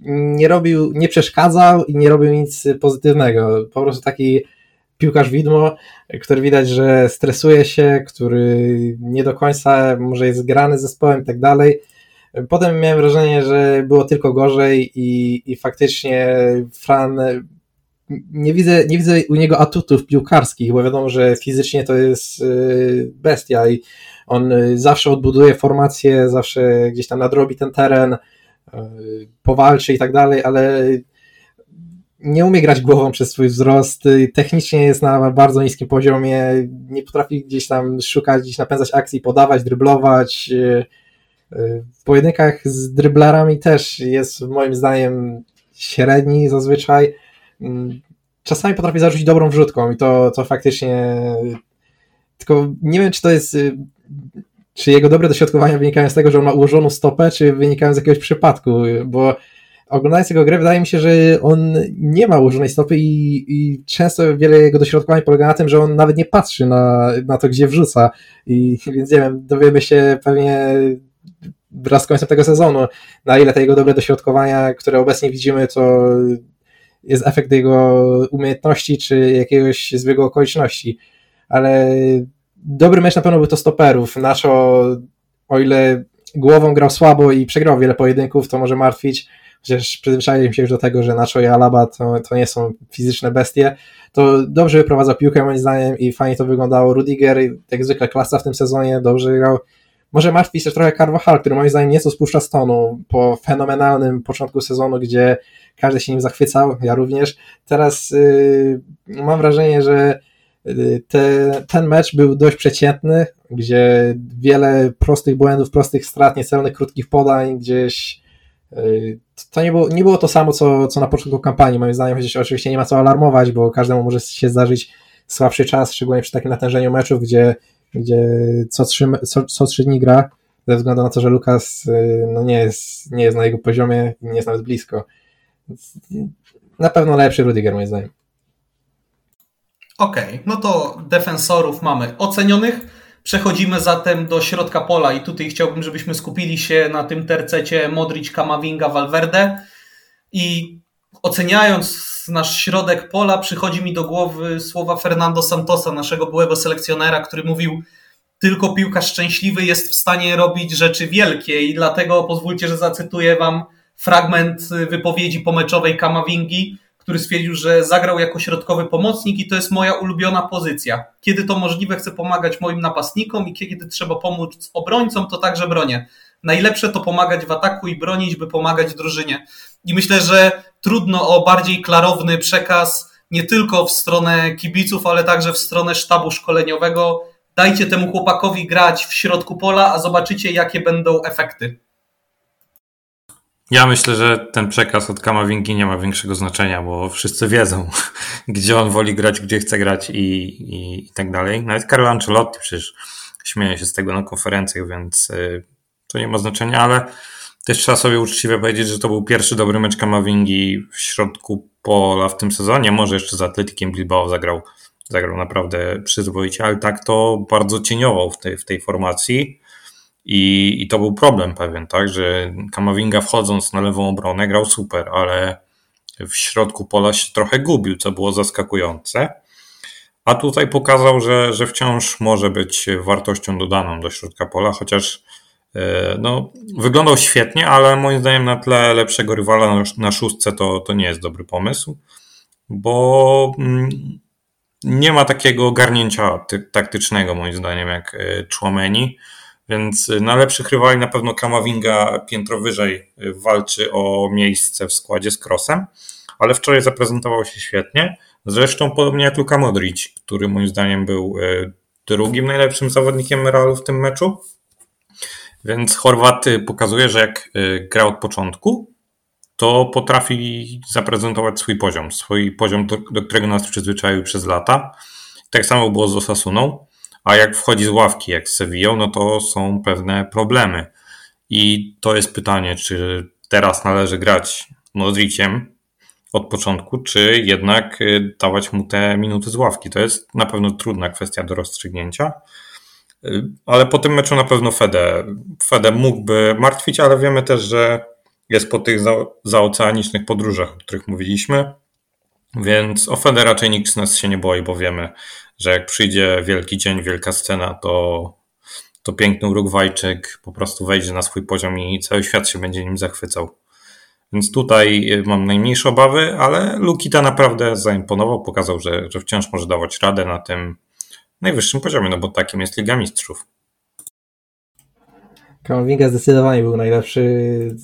nie robił, nie przeszkadzał i nie robił nic pozytywnego. Po prostu taki piłkarz widmo, który widać, że stresuje się, który nie do końca może jest grany zespołem i tak dalej. Potem miałem wrażenie, że było tylko gorzej i, i faktycznie Fran nie widzę, nie widzę u niego atutów piłkarskich, bo wiadomo, że fizycznie to jest y, bestia i on zawsze odbuduje formację, zawsze gdzieś tam nadrobi ten teren, y, powalczy i tak dalej, ale nie umie grać głową przez swój wzrost, technicznie jest na bardzo niskim poziomie, nie potrafi gdzieś tam szukać, gdzieś napędzać akcji, podawać, dryblować. W pojedynkach z dryblerami też jest moim zdaniem średni zazwyczaj. Czasami potrafi zarzucić dobrą wrzutką i to, to faktycznie tylko nie wiem, czy to jest y, czy jego dobre dośrodkowania wynikają z tego, że on ma ułożoną stopę, czy wynikają z jakiegoś przypadku, bo oglądając jego grę, wydaje mi się, że on nie ma ułożonej stopy i, i często wiele jego dośrodkowań polega na tym, że on nawet nie patrzy na, na to, gdzie wrzuca. I więc nie wiem, dowiemy się pewnie wraz z końcem tego sezonu, na ile te jego dobre dośrodkowania, które obecnie widzimy, to jest efekt jego umiejętności, czy jakiegoś zbiegu okoliczności. Ale dobry mecz na pewno był to stoperów. Naszo, o ile głową grał słabo i przegrał wiele pojedynków, to może martwić, chociaż przyzwyczaiłem się już do tego, że Nacho i Alaba to, to nie są fizyczne bestie, to dobrze wyprowadza piłkę moim zdaniem i fajnie to wyglądało. Rudiger, jak zwykle klasa w tym sezonie, dobrze grał. Może martwi też trochę Carvajal, który moim zdaniem nieco spuszcza z tonu po fenomenalnym początku sezonu, gdzie każdy się nim zachwycał, ja również. Teraz yy, mam wrażenie, że te, ten mecz był dość przeciętny, gdzie wiele prostych błędów, prostych strat, niecelnych krótkich podań, gdzieś y, to nie było, nie było to samo, co, co na początku kampanii, moim zdaniem, chociaż oczywiście nie ma co alarmować, bo każdemu może się zdarzyć słabszy czas, szczególnie przy takim natężeniu meczów, gdzie, gdzie co, trzy, co, co trzy dni gra, ze względu na to, że Lukas y, no nie, jest, nie jest na jego poziomie nie jest nawet blisko. Na pewno lepszy Rudiger, moim zdaniem. Okej, okay, no to defensorów mamy ocenionych. Przechodzimy zatem do środka pola i tutaj chciałbym, żebyśmy skupili się na tym tercecie Modric, Kamavinga, Valverde. I oceniając nasz środek pola przychodzi mi do głowy słowa Fernando Santosa, naszego byłego selekcjonera, który mówił tylko piłka szczęśliwy jest w stanie robić rzeczy wielkie. I dlatego pozwólcie, że zacytuję wam fragment wypowiedzi pomeczowej Kamavingi, który stwierdził, że zagrał jako środkowy pomocnik i to jest moja ulubiona pozycja. Kiedy to możliwe, chcę pomagać moim napastnikom i kiedy trzeba pomóc obrońcom, to także bronię. Najlepsze to pomagać w ataku i bronić, by pomagać drużynie. I myślę, że trudno o bardziej klarowny przekaz nie tylko w stronę kibiców, ale także w stronę sztabu szkoleniowego. Dajcie temu chłopakowi grać w środku pola, a zobaczycie, jakie będą efekty. Ja myślę, że ten przekaz od Kamawinki nie ma większego znaczenia, bo wszyscy wiedzą, <laughs> gdzie on woli grać, gdzie chce grać i, i, i tak dalej. Nawet Carlo Ancelotti przecież śmieje się z tego na konferencjach, więc y, to nie ma znaczenia, ale też trzeba sobie uczciwie powiedzieć, że to był pierwszy dobry mecz Kamawingi w środku pola w tym sezonie. Może jeszcze z Atletikiem Bilbao zagrał, zagrał naprawdę przyzwoicie, ale tak to bardzo cieniował w tej, w tej formacji. I, I to był problem pewien, tak, że Kamavinga wchodząc na lewą obronę grał super, ale w środku pola się trochę gubił, co było zaskakujące. A tutaj pokazał, że, że wciąż może być wartością dodaną do środka pola, chociaż e, no, wyglądał świetnie, ale moim zdaniem na tle lepszego rywala na szóstce to, to nie jest dobry pomysł, bo mm, nie ma takiego ogarnięcia taktycznego moim zdaniem jak Człomeni. Więc y, na lepszych rywali na pewno Kamavinga piętro wyżej y, walczy o miejsce w składzie z Crossem, ale wczoraj zaprezentował się świetnie. Zresztą podobnie jak Luka Modric, który moim zdaniem był y, drugim najlepszym zawodnikiem Realu w tym meczu. Więc Chorwat pokazuje, że jak gra od początku, to potrafi zaprezentować swój poziom, swój poziom, do którego nas przyzwyczaił przez lata. Tak samo było z Osasuną a jak wchodzi z ławki, jak z Sevillą, no to są pewne problemy. I to jest pytanie, czy teraz należy grać Modriciem od początku, czy jednak y, dawać mu te minuty z ławki. To jest na pewno trudna kwestia do rozstrzygnięcia. Y, ale po tym meczu na pewno Fede, Fede mógłby martwić, ale wiemy też, że jest po tych za, zaoceanicznych podróżach, o których mówiliśmy. Więc o Fede raczej nikt z nas się nie boi, bo wiemy, że jak przyjdzie wielki dzień, wielka scena, to, to piękny Urugwajczyk po prostu wejdzie na swój poziom i cały świat się będzie nim zachwycał. Więc tutaj mam najmniejsze obawy, ale Lukita naprawdę zaimponował, pokazał, że, że wciąż może dawać radę na tym najwyższym poziomie, no bo takim jest Liga Mistrzów. Kamavinga zdecydowanie był najlepszy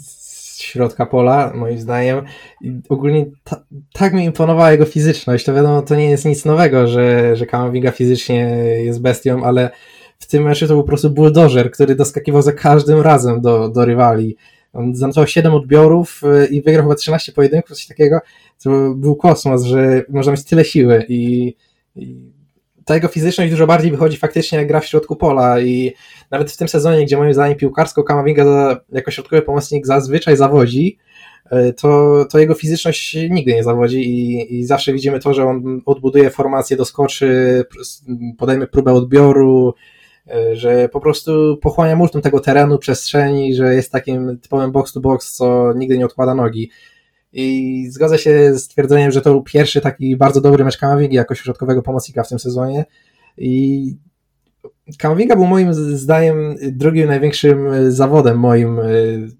środka pola, moim zdaniem. I ogólnie ta, tak mi imponowała jego fizyczność. To wiadomo, to nie jest nic nowego, że, że Kamavinga fizycznie jest bestią, ale w tym meczu to był po prostu bulldozer, który doskakiwał za każdym razem do, do rywali. On zanotował 7 odbiorów y, i wygrał chyba 13 pojedynków, coś takiego. To był kosmos, że można mieć tyle siły i, i ta jego fizyczność dużo bardziej wychodzi faktycznie jak gra w środku pola i nawet w tym sezonie, gdzie moim zdaniem piłkarsko Kamavinga jako środkowy pomocnik zazwyczaj zawodzi, e, to, to jego fizyczność nigdy nie zawodzi i, i zawsze widzimy to, że on odbuduje formację, doskoczy, podejmie próbę odbioru, e, że po prostu pochłania multum tego terenu, przestrzeni, że jest takim typowym box to box, co nigdy nie odkłada nogi. I zgodzę się z twierdzeniem, że to był pierwszy taki bardzo dobry mecz Kamavingi jako środkowego pomocnika w tym sezonie. I Kamavinga był moim zdaniem drugim największym zawodem moim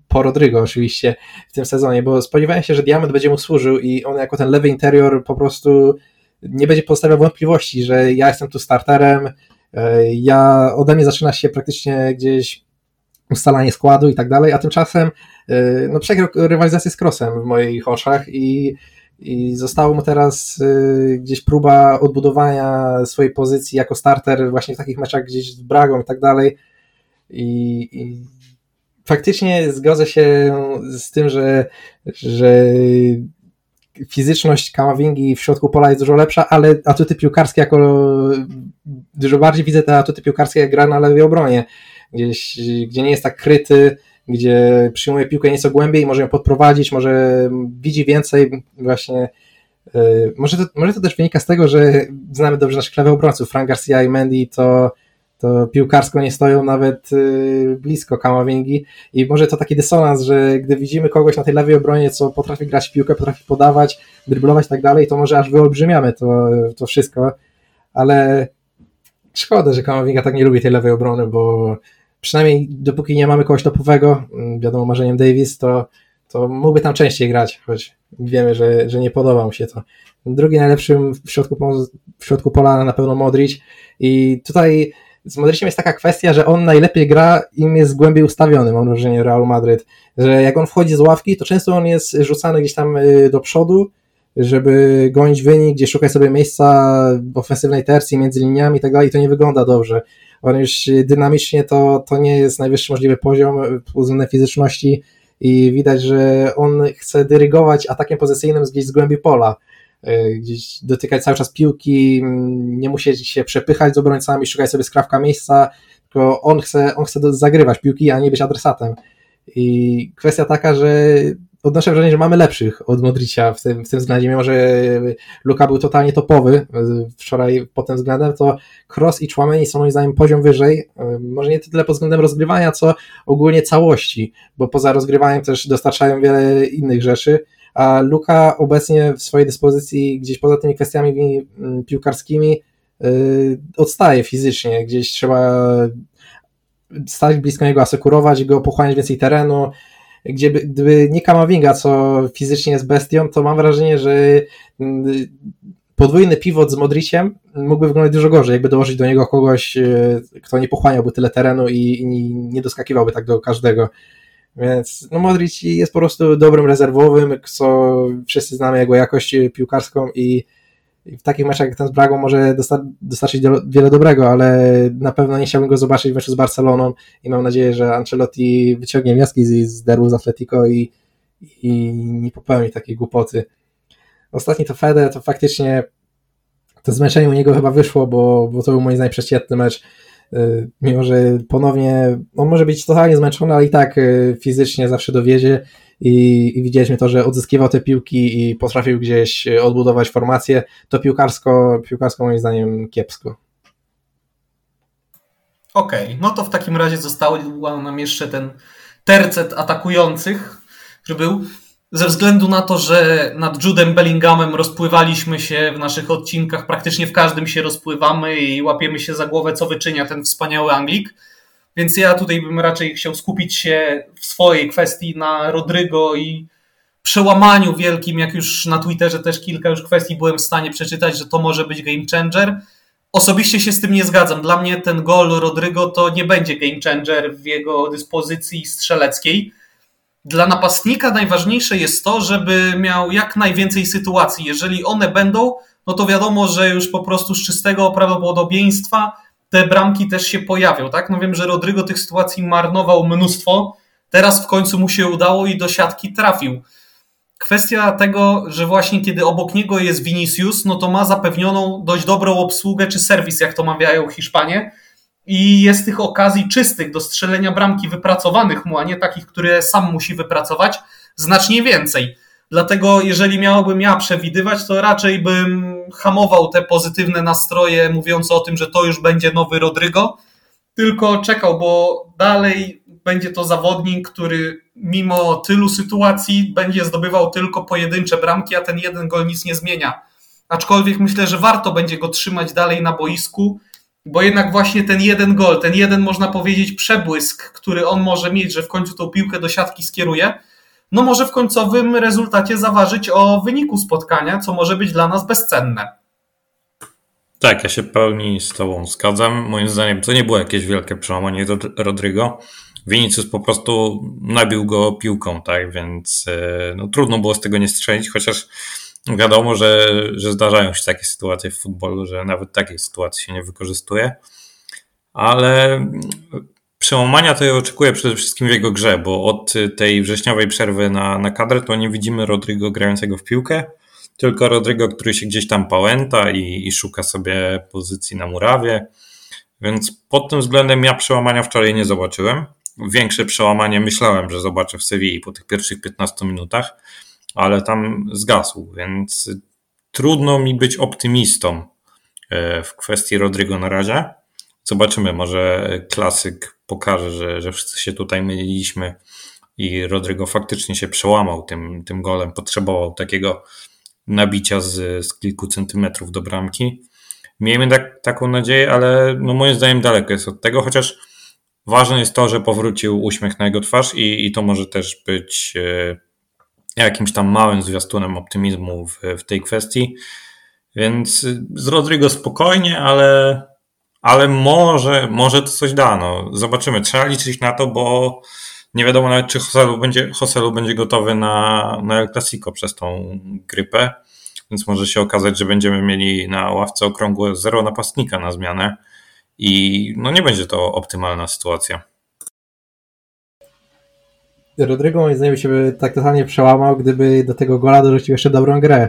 po Rodrygo oczywiście w tym sezonie, bo spodziewałem się, że Diamond będzie mu służył i on jako ten lewy interior po prostu nie będzie postawiał wątpliwości, że ja jestem tu starterem, ja ode mnie zaczyna się praktycznie gdzieś ustalanie składu i tak dalej, a tymczasem y, no, przegrał rywalizację z Crossem w moich oczach i, i zostało mu teraz y, gdzieś próba odbudowania swojej pozycji jako starter właśnie w takich meczach gdzieś z Bragą i tak dalej. I, i faktycznie zgodzę się z tym, że, że fizyczność Kamavingi w środku pola jest dużo lepsza, ale atuty piłkarskie jako dużo bardziej widzę te atuty piłkarskie jak gra na lewej obronie gdzieś, gdzie nie jest tak kryty, gdzie przyjmuje piłkę nieco głębiej, może ją podprowadzić, może widzi więcej właśnie yy, może to, może to też wynika z tego, że znamy dobrze naszych lewych obrońców, Frank Garcia i Mendy to, to piłkarsko nie stoją nawet yy, blisko Kamavingi. I może to taki dysonans, że gdy widzimy kogoś na tej lewej obronie, co potrafi grać piłkę, potrafi podawać, dryblować i tak dalej, to może aż wyolbrzymiamy to, to wszystko, ale szkoda, że Kamavinga tak nie lubi tej lewej obrony, bo przynajmniej dopóki nie mamy kogoś topowego, mm, wiadomo marzeniem Davis, to, to mógłby tam częściej grać, choć wiemy, że, że nie podoba mu się to. Drugi najlepszym w środku, w środku pola na pewno Modric. I tutaj z Modriciem jest taka kwestia, że on najlepiej gra im jest głębiej ustawiony, mam wrażenie, Real Madryt, że jak on wchodzi z ławki, to często on jest rzucany gdzieś tam y, do przodu, żeby gonić wynik, gdzie szukać sobie miejsca w ofensywnej tercji między liniami i tak dalej, to nie wygląda dobrze on już dynamicznie to, to nie jest najwyższy możliwy poziom pod fizyczności i widać, że on chce dyrygować atakiem pozycyjnym gdzieś z głębi pola, e, gdzieś dotykać cały czas piłki, nie musieć się przepychać z obrońcami, szukać sobie skrawka miejsca, tylko on chce, on chce zagrywać piłki, a nie być adresatem. I kwestia taka, że odnoszę wrażenie, że mamy lepszych od Modricia w tym, w tym względzie, mimo że Luka był totalnie topowy e, wczoraj pod tym względem, to Cross i Chouameni są moim zdaniem poziom wyżej, e, może nie tyle pod względem rozgrywania, co ogólnie całości, bo poza rozgrywaniem też dostarczają wiele innych rzeczy, a Luka obecnie w swojej dyspozycji gdzieś poza tymi kwestiami mm, piłkarskimi e, odstaje fizycznie, gdzieś trzeba stać blisko niego, asekurować go, pochłaniać więcej terenu, gdzie gdyby nie Kamavinga, co fizycznie jest bestią, to mam wrażenie, że mm, podwójny pivot z Modriciem mógłby wyglądać dużo gorzej, jakby dołożyć do niego kogoś, e, kto nie pochłaniałby tyle terenu i, i nie doskakiwałby tak do każdego. Więc no Modric jest po prostu dobrym rezerwowym, co wszyscy znamy jego jakość piłkarską i w takich meczach jak ten z Bragą może dostarczyć wiele dobrego, ale na pewno nie chciałbym go zobaczyć w meczu z Barceloną i mam nadzieję, że Ancelotti wyciągnie wnioski z, z z Atletico i, i nie popełni takiej głupoty. Ostatni to Fede, to faktycznie to zmęczenie u niego chyba wyszło, bo, bo to był moim zdaniem mecz. Y, mimo, że ponownie on może być totalnie zmęczony, ale i tak y, fizycznie zawsze dowiedzie i, i widzieliśmy to, że odzyskiwał te piłki i potrafił gdzieś odbudować formację, to piłkarsko, piłkarsko moim zdaniem kiepsko. Okej, okay, no to w takim razie został nam jeszcze ten tercet atakujących, który był ze względu na to, że nad Judem Bellinghamem rozpływaliśmy się w naszych odcinkach, praktycznie w każdym się rozpływamy i łapiemy się za głowę, co wyczynia ten wspaniały Anglik więc ja tutaj bym raczej chciał skupić się w swojej kwestii na Rodrygo i przełamaniu wielkim, jak już na Twitterze też kilka już kwestii byłem w stanie przeczytać, że to może być game changer. Osobiście się z tym nie zgadzam. Dla mnie ten gol Rodrygo to nie będzie game changer w jego dyspozycji strzeleckiej. Dla napastnika najważniejsze jest to, żeby miał jak najwięcej sytuacji. Jeżeli one będą, no to wiadomo, że już po prostu z czystego prawdopodobieństwa te bramki też się pojawią, tak? No wiem, że Rodrygo tych sytuacji marnował mnóstwo, teraz w końcu mu się udało i do siatki trafił. kwestia tego, że właśnie kiedy obok niego jest Vinicius, no to ma zapewnioną dość dobrą obsługę czy serwis, jak to mawiają Hiszpanie. I jest tych okazji czystych do strzelenia bramki wypracowanych mu, a nie takich, które sam musi wypracować, znacznie więcej. Dlatego, jeżeli miałbym ja przewidywać, to raczej bym hamował te pozytywne nastroje, mówiące o tym, że to już będzie nowy Rodrygo, tylko czekał, bo dalej będzie to zawodnik, który mimo tylu sytuacji będzie zdobywał tylko pojedyncze bramki, a ten jeden gol nic nie zmienia. Aczkolwiek myślę, że warto będzie go trzymać dalej na boisku, bo jednak właśnie ten jeden gol, ten jeden można powiedzieć przebłysk, który on może mieć, że w końcu tą piłkę do siatki skieruje, no może w końcowym rezultacie zaważyć o wyniku spotkania, co może być dla nas bezcenne. Tak, ja się pełni z Tobą zgadzam. Moim zdaniem to nie było jakieś wielkie przełamanie Rodrygo. Vinicius po prostu nabił go piłką, tak, więc e, no, trudno było z tego nie strzelić, chociaż wiadomo, że, że zdarzają się takie sytuacje w futbolu, że nawet takiej sytuacji się nie wykorzystuje. Ale przełamania to ja oczekuję przede wszystkim w jego grze, bo od tej wrześniowej przerwy na, na kadrę to nie widzimy Rodrigo grającego w piłkę, tylko Rodrigo, który się gdzieś tam pałęta i, i szuka sobie pozycji na murawie. Więc pod tym względem ja przełamania wczoraj nie zobaczyłem. Większe przełamanie myślałem, że zobaczę w Sewilli po tych pierwszych 15 minutach, ale tam zgasł, więc trudno mi być optymistą e, w kwestii Rodrigo na razie. Zobaczymy, może klasyk pokaże, że, że wszyscy się tutaj myliliśmy i Rodrigo faktycznie się przełamał tym, tym golem. Potrzebował takiego nabicia z, z kilku centymetrów do bramki. Miejmy tak, taką nadzieję, ale no moim zdaniem daleko jest od tego, chociaż ważne jest to, że powrócił uśmiech na jego twarz i, i to może też być e, jakimś tam małym zwiastunem optymizmu w, w tej kwestii. Więc z Rodrigo spokojnie, ale ale może, może to coś da. No. Zobaczymy. Trzeba liczyć na to, bo nie wiadomo nawet, czy Hoselu będzie, Hoselu będzie gotowy na, na El Clasico przez tą grypę, więc może się okazać, że będziemy mieli na ławce okrągłe zero napastnika na zmianę i no nie będzie to optymalna sytuacja. Rodrigo moim zdaniem się by tak totalnie przełamał, gdyby do tego gola dorzucił jeszcze dobrą grę.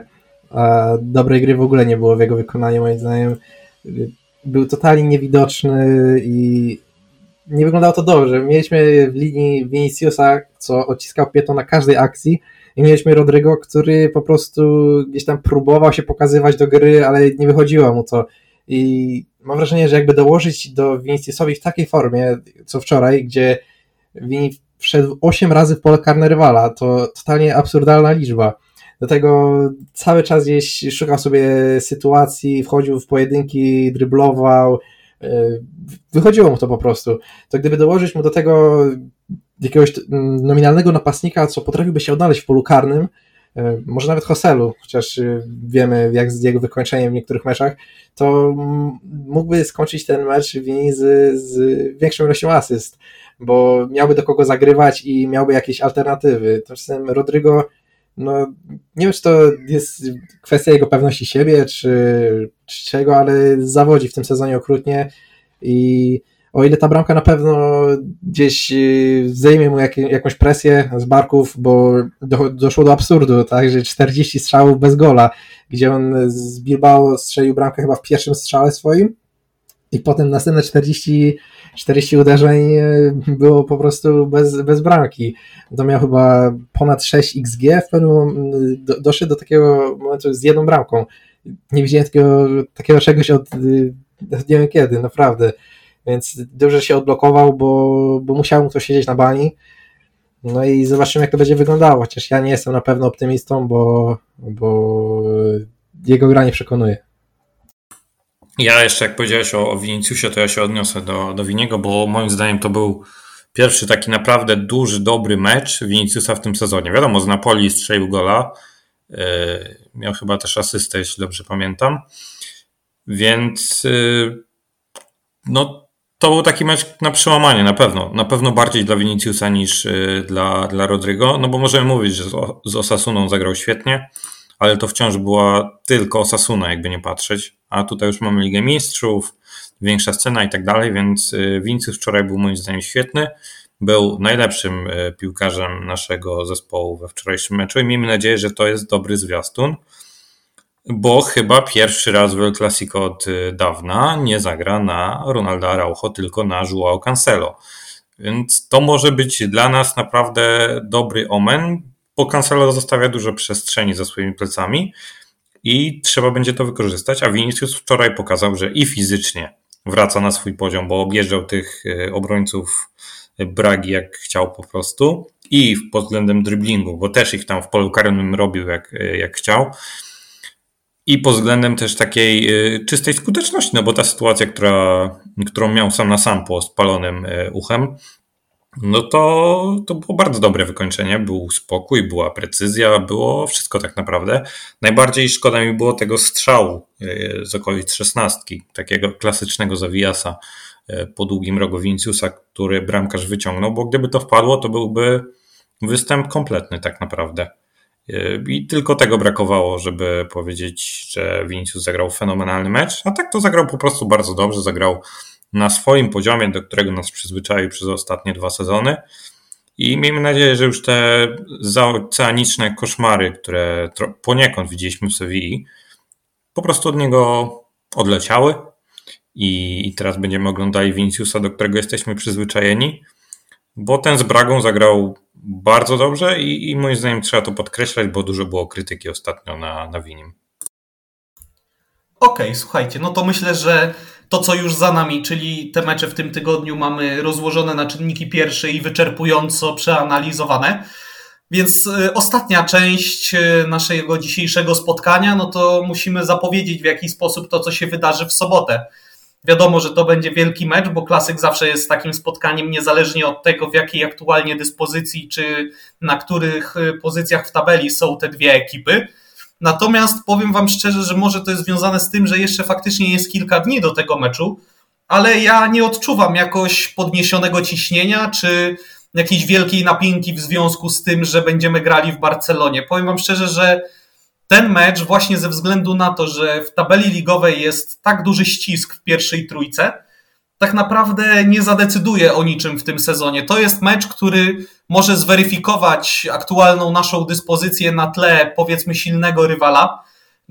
A dobrej gry w ogóle nie było w jego wykonaniu moim zdaniem był totalnie niewidoczny i nie wyglądało to dobrze. Mieliśmy w linii Viniciusa, co odciskał pietą na każdej akcji i mieliśmy Rodrygo, który po prostu gdzieś tam próbował się pokazywać do gry, ale nie wychodziło mu to. I mam wrażenie, że jakby dołożyć do Viniciusowi w takiej formie, co wczoraj, gdzie Vini wszedł 8 razy w pole karne rywala, to totalnie absurdalna liczba do tego cały czas gdzieś szukał sobie sytuacji, wchodził w pojedynki, dryblował, e, wychodziło mu to po prostu. To gdyby dołożyć mu do tego jakiegoś nominalnego napastnika, co potrafiłby się odnaleźć w polu karnym, e, może nawet Hoselu, chociaż e, wiemy jak z jego wykończeniem w niektórych meczach, to mógłby skończyć ten mecz z, z większą ilością asyst, bo miałby do kogo zagrywać i miałby jakieś alternatywy. Tymczasem Rodrigo no nie wiem, czy to jest kwestia jego pewności siebie, czy, czy czego, ale zawodzi w tym sezonie okrutnie i o ile ta bramka na pewno gdzieś y, zdejmie mu jak, jakąś presję z barków, bo do, doszło do absurdu, tak, że 40 strzałów bez gola, gdzie on z Bilbao strzelił bramkę chyba w pierwszym strzale swoim i potem następne 40 40 uderzeń e, było po prostu bez, bez bramki. To miał chyba ponad 6 XG, w pewnym do, doszedł do takiego momentu z jedną bramką. Nie widziałem takiego, takiego czegoś od nie wiem kiedy, naprawdę. Więc dobrze się odblokował, bo, bo musiał mu to siedzieć na bani. No i zobaczymy, jak to będzie wyglądało. Chociaż ja nie jestem na pewno optymistą, bo, bo jego gra nie przekonuje. Ja jeszcze, jak powiedziałeś o, o Viniciusie, to ja się odniosę do, do Winiego, bo moim zdaniem to był pierwszy taki naprawdę duży, dobry mecz Viniciusa w tym sezonie. Wiadomo, z Napoli strzelił gola, yy, miał chyba też asystę, jeśli dobrze pamiętam. Więc yy, no, to był taki mecz na przełamanie, na pewno. Na pewno bardziej dla Viniciusa niż yy, dla, dla Rodrigo, no bo możemy mówić, że z, z Osasuną zagrał świetnie, ale to wciąż była tylko Osasuna, jakby nie patrzeć a tutaj już mamy Ligę Mistrzów, większa scena i tak dalej, więc y, Vinicius wczoraj był moim zdaniem świetny. był najlepszym e, piłkarzem naszego zespołu we wczorajszym meczu i miejmy nadzieję, że to jest dobry zwiastun, bo chyba pierwszy raz w El Clasico od e, dawna nie zagra na Ronaldo Araujo, tylko na Joao Cancelo. Więc to może być dla nas naprawdę dobry omen, bo Cancelo zostawia dużo przestrzeni za swoimi plecami i trzeba będzie to wykorzystać, a Vinicius wczoraj pokazał, że i fizycznie wraca na swój poziom, bo objeżdżał tych e, obrońców Bragi jak chciał po prostu i pod względem driblingu, bo też ich tam w polu karnym robił jak, jak chciał. I pod względem też takiej e, czystej skuteczności, no bo ta sytuacja, która, którą miał sam na sam po spalonym e, uchem, no to, to było bardzo dobre wykończenie. Był spokój, była precyzja, było wszystko tak naprawdę. Najbardziej szkoda mi było tego strzału e, z okolic szesnastki, takiego klasycznego zawijasa e, po długim rogu Vinciusa, który bramkarz wyciągnął, bo gdyby to wpadło, to byłby występ kompletny tak naprawdę. E, I tylko tego brakowało, żeby powiedzieć, że Vinicius zagrał fenomenalny mecz, a tak to zagrał po prostu bardzo dobrze, zagrał na swoim poziomie, do którego nas przyzwyczaił przez ostatnie dwa sezony. I miejmy nadzieję, że już te zaoceaniczne koszmary, które poniekąd widzieliśmy w Sewilli, po prostu od niego odleciały. I teraz będziemy oglądali Viniciusa, do którego jesteśmy przyzwyczajeni, bo ten z Bragą zagrał bardzo dobrze i, i moim zdaniem trzeba to podkreślać, bo dużo było krytyki ostatnio na, na Winim. Okej, okay, słuchajcie, no to myślę, że to, co już za nami, czyli te mecze w tym tygodniu mamy rozłożone na czynniki pierwsze i wyczerpująco przeanalizowane. Więc y, ostatnia część y, naszego dzisiejszego spotkania, no to musimy zapowiedzieć w jaki sposób to, co się wydarzy w sobotę. Wiadomo, że to będzie wielki mecz, bo klasyk zawsze jest takim spotkaniem, niezależnie od tego, w jakiej aktualnie dyspozycji, czy na których y, pozycjach w tabeli są te dwie ekipy. Natomiast powiem Wam szczerze, że może to jest związane z tym, że jeszcze faktycznie jest kilka dni do tego meczu, ale ja nie odczuwam jakoś podniesionego ciśnienia czy jakiejś wielkiej napinki w związku z tym, że będziemy grali w Barcelonie. Powiem Wam szczerze, że ten mecz, właśnie ze względu na to, że w tabeli ligowej jest tak duży ścisk w pierwszej trójce, tak naprawdę nie zadecyduje o niczym w tym sezonie. To jest mecz, który może zweryfikować aktualną naszą dyspozycję na tle powiedzmy silnego rywala,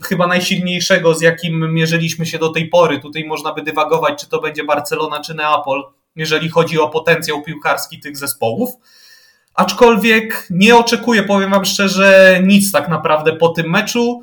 chyba najsilniejszego, z jakim mierzyliśmy się do tej pory. Tutaj można by dywagować, czy to będzie Barcelona, czy Neapol, jeżeli chodzi o potencjał piłkarski tych zespołów. Aczkolwiek nie oczekuję, powiem Wam szczerze, nic tak naprawdę po tym meczu.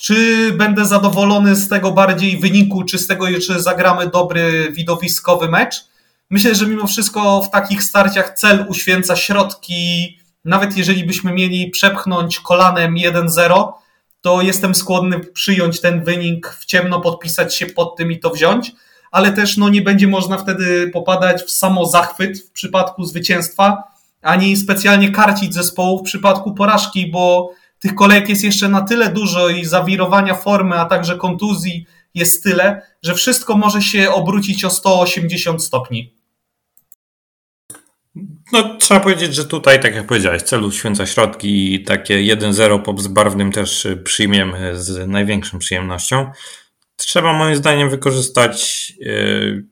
Czy będę zadowolony z tego bardziej wyniku, czy z tego, czy zagramy dobry widowiskowy mecz? Myślę, że mimo wszystko w takich starciach cel uświęca środki. Nawet jeżeli byśmy mieli przepchnąć kolanem 1-0, to jestem skłonny przyjąć ten wynik w ciemno, podpisać się pod tym i to wziąć, ale też no, nie będzie można wtedy popadać w samo zachwyt w przypadku zwycięstwa, ani specjalnie karcić zespołu w przypadku porażki, bo tych kolejek jest jeszcze na tyle dużo i zawirowania formy, a także kontuzji jest tyle, że wszystko może się obrócić o 180 stopni. No, trzeba powiedzieć, że tutaj, tak jak powiedziałeś, celu święca środki i takie 1-0 po bezbarwnym też przyjmiemy z największą przyjemnością. Trzeba moim zdaniem wykorzystać yy,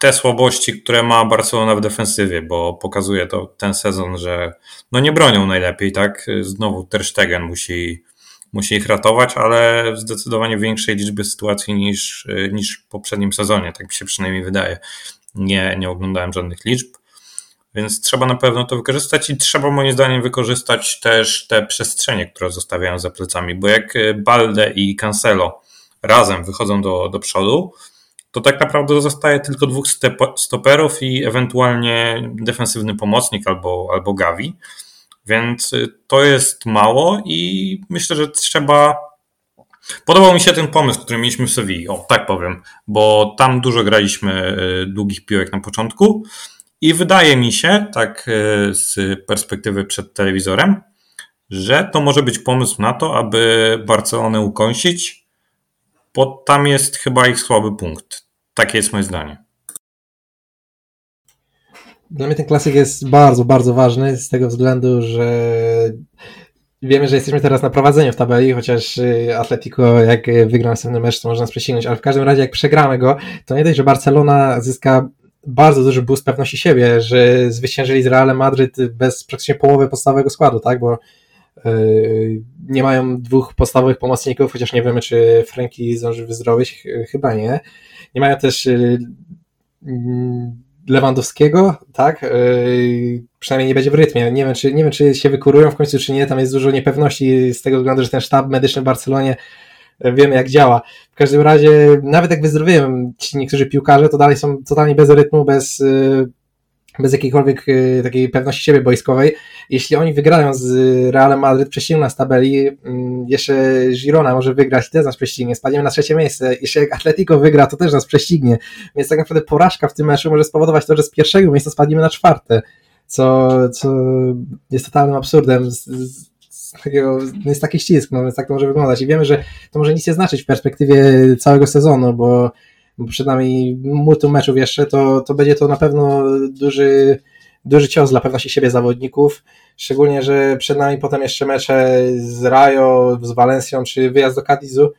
te słabości, które ma Barcelona w defensywie, bo pokazuje to ten sezon, że no nie bronią najlepiej, tak? Znowu Ter Stegen musi, musi ich ratować, ale w zdecydowanie większej liczbie sytuacji niż, niż w poprzednim sezonie, tak mi się przynajmniej wydaje. Nie, nie oglądałem żadnych liczb, więc trzeba na pewno to wykorzystać i trzeba moim zdaniem wykorzystać też te przestrzenie, które zostawiają za plecami, bo jak Balde i Cancelo razem wychodzą do, do przodu, to tak naprawdę zostaje tylko dwóch stoperów i ewentualnie defensywny pomocnik albo, albo Gavi. Więc y, to jest mało i myślę, że trzeba. Podobał mi się ten pomysł, który mieliśmy w Sewilli, o tak powiem, bo tam dużo graliśmy y, długich piłek na początku i wydaje mi się, tak y, z perspektywy przed telewizorem, że to może być pomysł na to, aby Barcelonę ukąsić, bo tam jest chyba ich słaby punkt. Takie jest moje zdanie. Dla mnie ten klasyk jest bardzo, bardzo ważny z tego względu, że wiemy, że jesteśmy teraz na prowadzeniu w tabeli, chociaż y, Atletico jak wygra następny mecz, to można nas prześcignąć, ale w każdym razie jak przegramy go, to nie dość, że Barcelona zyska bardzo duży boost pewności siebie, że zwyciężyli z Realem Madryt bez praktycznie połowy podstawowego składu, tak, bo yy, nie mają dwóch podstawowych pomocników, chociaż nie wiemy, czy Franki zdąży wyzdrowieć, chyba nie. Nie mają też yy, Lewandowskiego, tak? Yy, przynajmniej nie będzie w rytmie. Nie wiem, czy, nie wiem, czy się wykurują w końcu, czy nie. Tam jest dużo niepewności z tego względu, że ten sztab medyczny w Barcelonie yy, wiemy, jak działa. W każdym razie, nawet jak wyzdrowieją ci niektórzy piłkarze, to dalej są totalnie bez rytmu, bez, bez jakiejkolwiek y, takiej pewności siebie boiskowej. Jeśli oni wygrają z Realem Madryt, prześcigną nas tabeli, mm, jeszcze Girona może wygrać, też nas prześcignie, spadniemy na trzecie miejsce. Jeśli jak Atletico wygra, to też nas prześcignie. Więc tak naprawdę porażka w tym meczu może spowodować to, że z pierwszego miejsca spadniemy na czwarte, co, co jest totalnym absurdem. Z, z, z takiego, no jest taki ścisk, no więc tak to może wyglądać. I wiemy, że to może nic nie znaczyć w perspektywie całego sezonu, bo bo przed nami multum meczów jeszcze, to, to będzie to na pewno duży, duży cios dla pewności siebie zawodników, szczególnie, że przed nami potem jeszcze mecze z Rajo, z Valencją, czy wyjazd do Cadizu,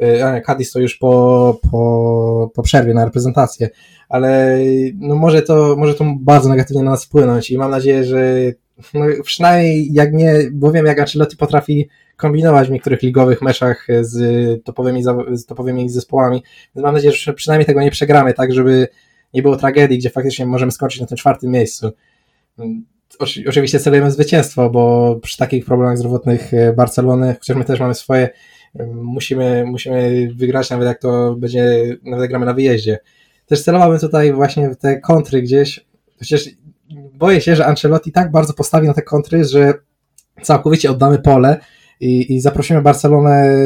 y, Cadiz to już po, po, po przerwie na reprezentację, ale no może, to, może to bardzo negatywnie na nas wpłynąć i mam nadzieję, że no przynajmniej jak nie, bo wiem jak Ancelotti potrafi kombinować w niektórych ligowych meczach z topowymi, z topowymi zespołami. Więc mam nadzieję, że przynajmniej tego nie przegramy, tak żeby nie było tragedii, gdzie faktycznie możemy skończyć na tym czwartym miejscu. Oczywiście celujemy zwycięstwo, bo przy takich problemach zdrowotnych e, Barcelony, chociaż my też mamy swoje, musimy, musimy wygrać, nawet jak to będzie, nawet gramy na wyjeździe. Też celowałbym tutaj właśnie w te kontry gdzieś, chociaż boję się, że Ancelotti tak bardzo postawi na te kontry, że całkowicie oddamy pole i, i zaprosimy Barcelonę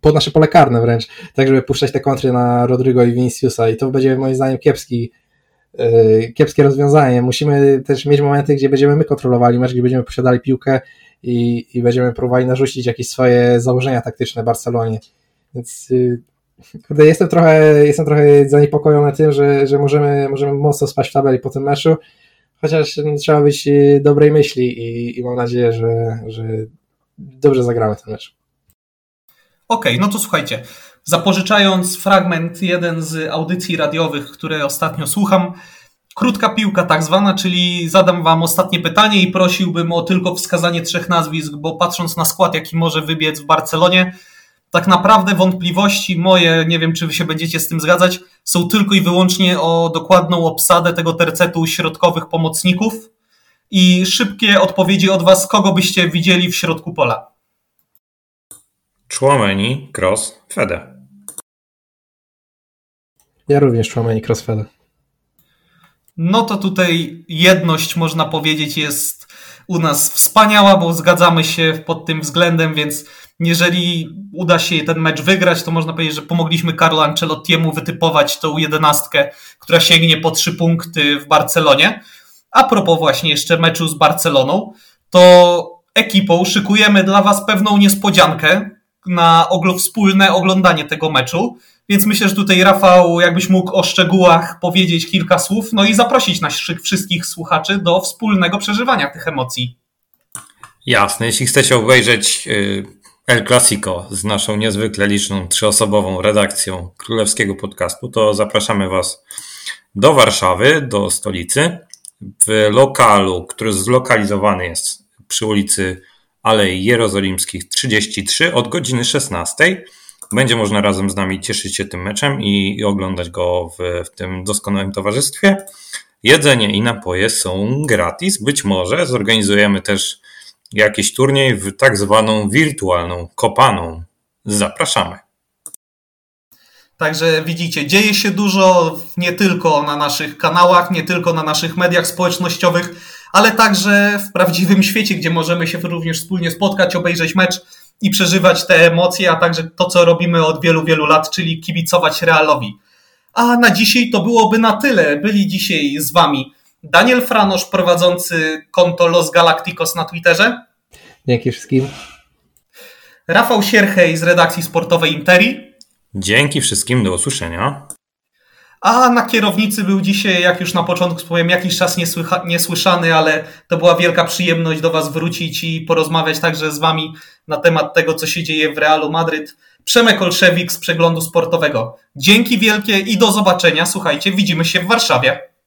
pod nasze pole karne wręcz, tak żeby puszczać te kontry na Rodrigo i Viniciusa i to będzie moim zdaniem kiepski, yy, kiepskie rozwiązanie. Musimy też mieć momenty, gdzie będziemy my kontrolowali mecz, gdzie będziemy posiadali piłkę i, i będziemy próbowali narzucić jakieś swoje założenia taktyczne Barcelonie. Więc yy, kurde, jestem trochę, jestem trochę zaniepokojony tym, że, że możemy, możemy mocno spaść w tabeli po tym meczu, chociaż trzeba być y, dobrej myśli i, i mam nadzieję, że, że dobrze zagramy ten mecz. Okej, okay, no to słuchajcie. Zapożyczając fragment jeden z audycji radiowych, które ostatnio słucham, krótka piłka tak zwana, czyli zadam wam ostatnie pytanie i prosiłbym o tylko wskazanie trzech nazwisk, bo patrząc na skład, jaki może wybiec w Barcelonie, tak naprawdę wątpliwości moje, nie wiem czy wy się będziecie z tym zgadzać, są tylko i wyłącznie o dokładną obsadę tego tercetu środkowych pomocników i szybkie odpowiedzi od was, kogo byście widzieli w środku pola. Chłomeni, Cross, Fede. Ja również Chłomeni, Cross, Fede. No to tutaj jedność, można powiedzieć, jest u nas wspaniała, bo zgadzamy się pod tym względem, więc jeżeli uda się ten mecz wygrać, to można powiedzieć, że pomogliśmy Carlo Ancelottiemu wytypować tą jedenastkę, która sięgnie po trzy punkty w Barcelonie. A propos właśnie jeszcze meczu z Barceloną, to ekipą szykujemy dla Was pewną niespodziankę na wspólne oglądanie tego meczu. Więc myślę, że tutaj Rafał, jakbyś mógł o szczegółach powiedzieć kilka słów, no i zaprosić naszych wszystkich słuchaczy do wspólnego przeżywania tych emocji. Jasne, jeśli chcecie obejrzeć y, El Clasico z naszą niezwykle liczną trzyosobową redakcją królewskiego podcastu, to zapraszamy Was do Warszawy, do stolicy, w lokalu, który zlokalizowany jest przy ulicy Alei Jerozolimskich 33 od godziny 16. Będzie można razem z nami cieszyć się tym meczem i, i oglądać go w, w tym doskonałym towarzystwie. Jedzenie i napoje są gratis. Być może zorganizujemy też jakiś turniej w tak zwaną wirtualną kopaną. Zapraszamy. Także widzicie, dzieje się dużo nie tylko na naszych kanałach, nie tylko na naszych mediach społecznościowych, ale także w prawdziwym świecie, gdzie możemy się również wspólnie spotkać, obejrzeć mecz i przeżywać te emocje, a także to, co robimy od wielu, wielu lat, czyli kibicować Realowi. A na dzisiaj to byłoby na tyle. Byli dzisiaj z Wami Daniel Franosz prowadzący konto Los Galacticos na Twitterze. Dzięki wszystkim. Rafał Sierchej z redakcji sportowej Interi. Dzięki wszystkim, do usłyszenia. A na kierownicy był dzisiaj, jak już na początku wspomniałem, jakiś czas niesłycha- niesłyszany, ale to była wielka przyjemność do Was wrócić i porozmawiać także z Wami na temat tego, co się dzieje w Realu Madryt. Przemek Olszewik z Przeglądu Sportowego. Dzięki wielkie i do zobaczenia. Słuchajcie, widzimy się w Warszawie.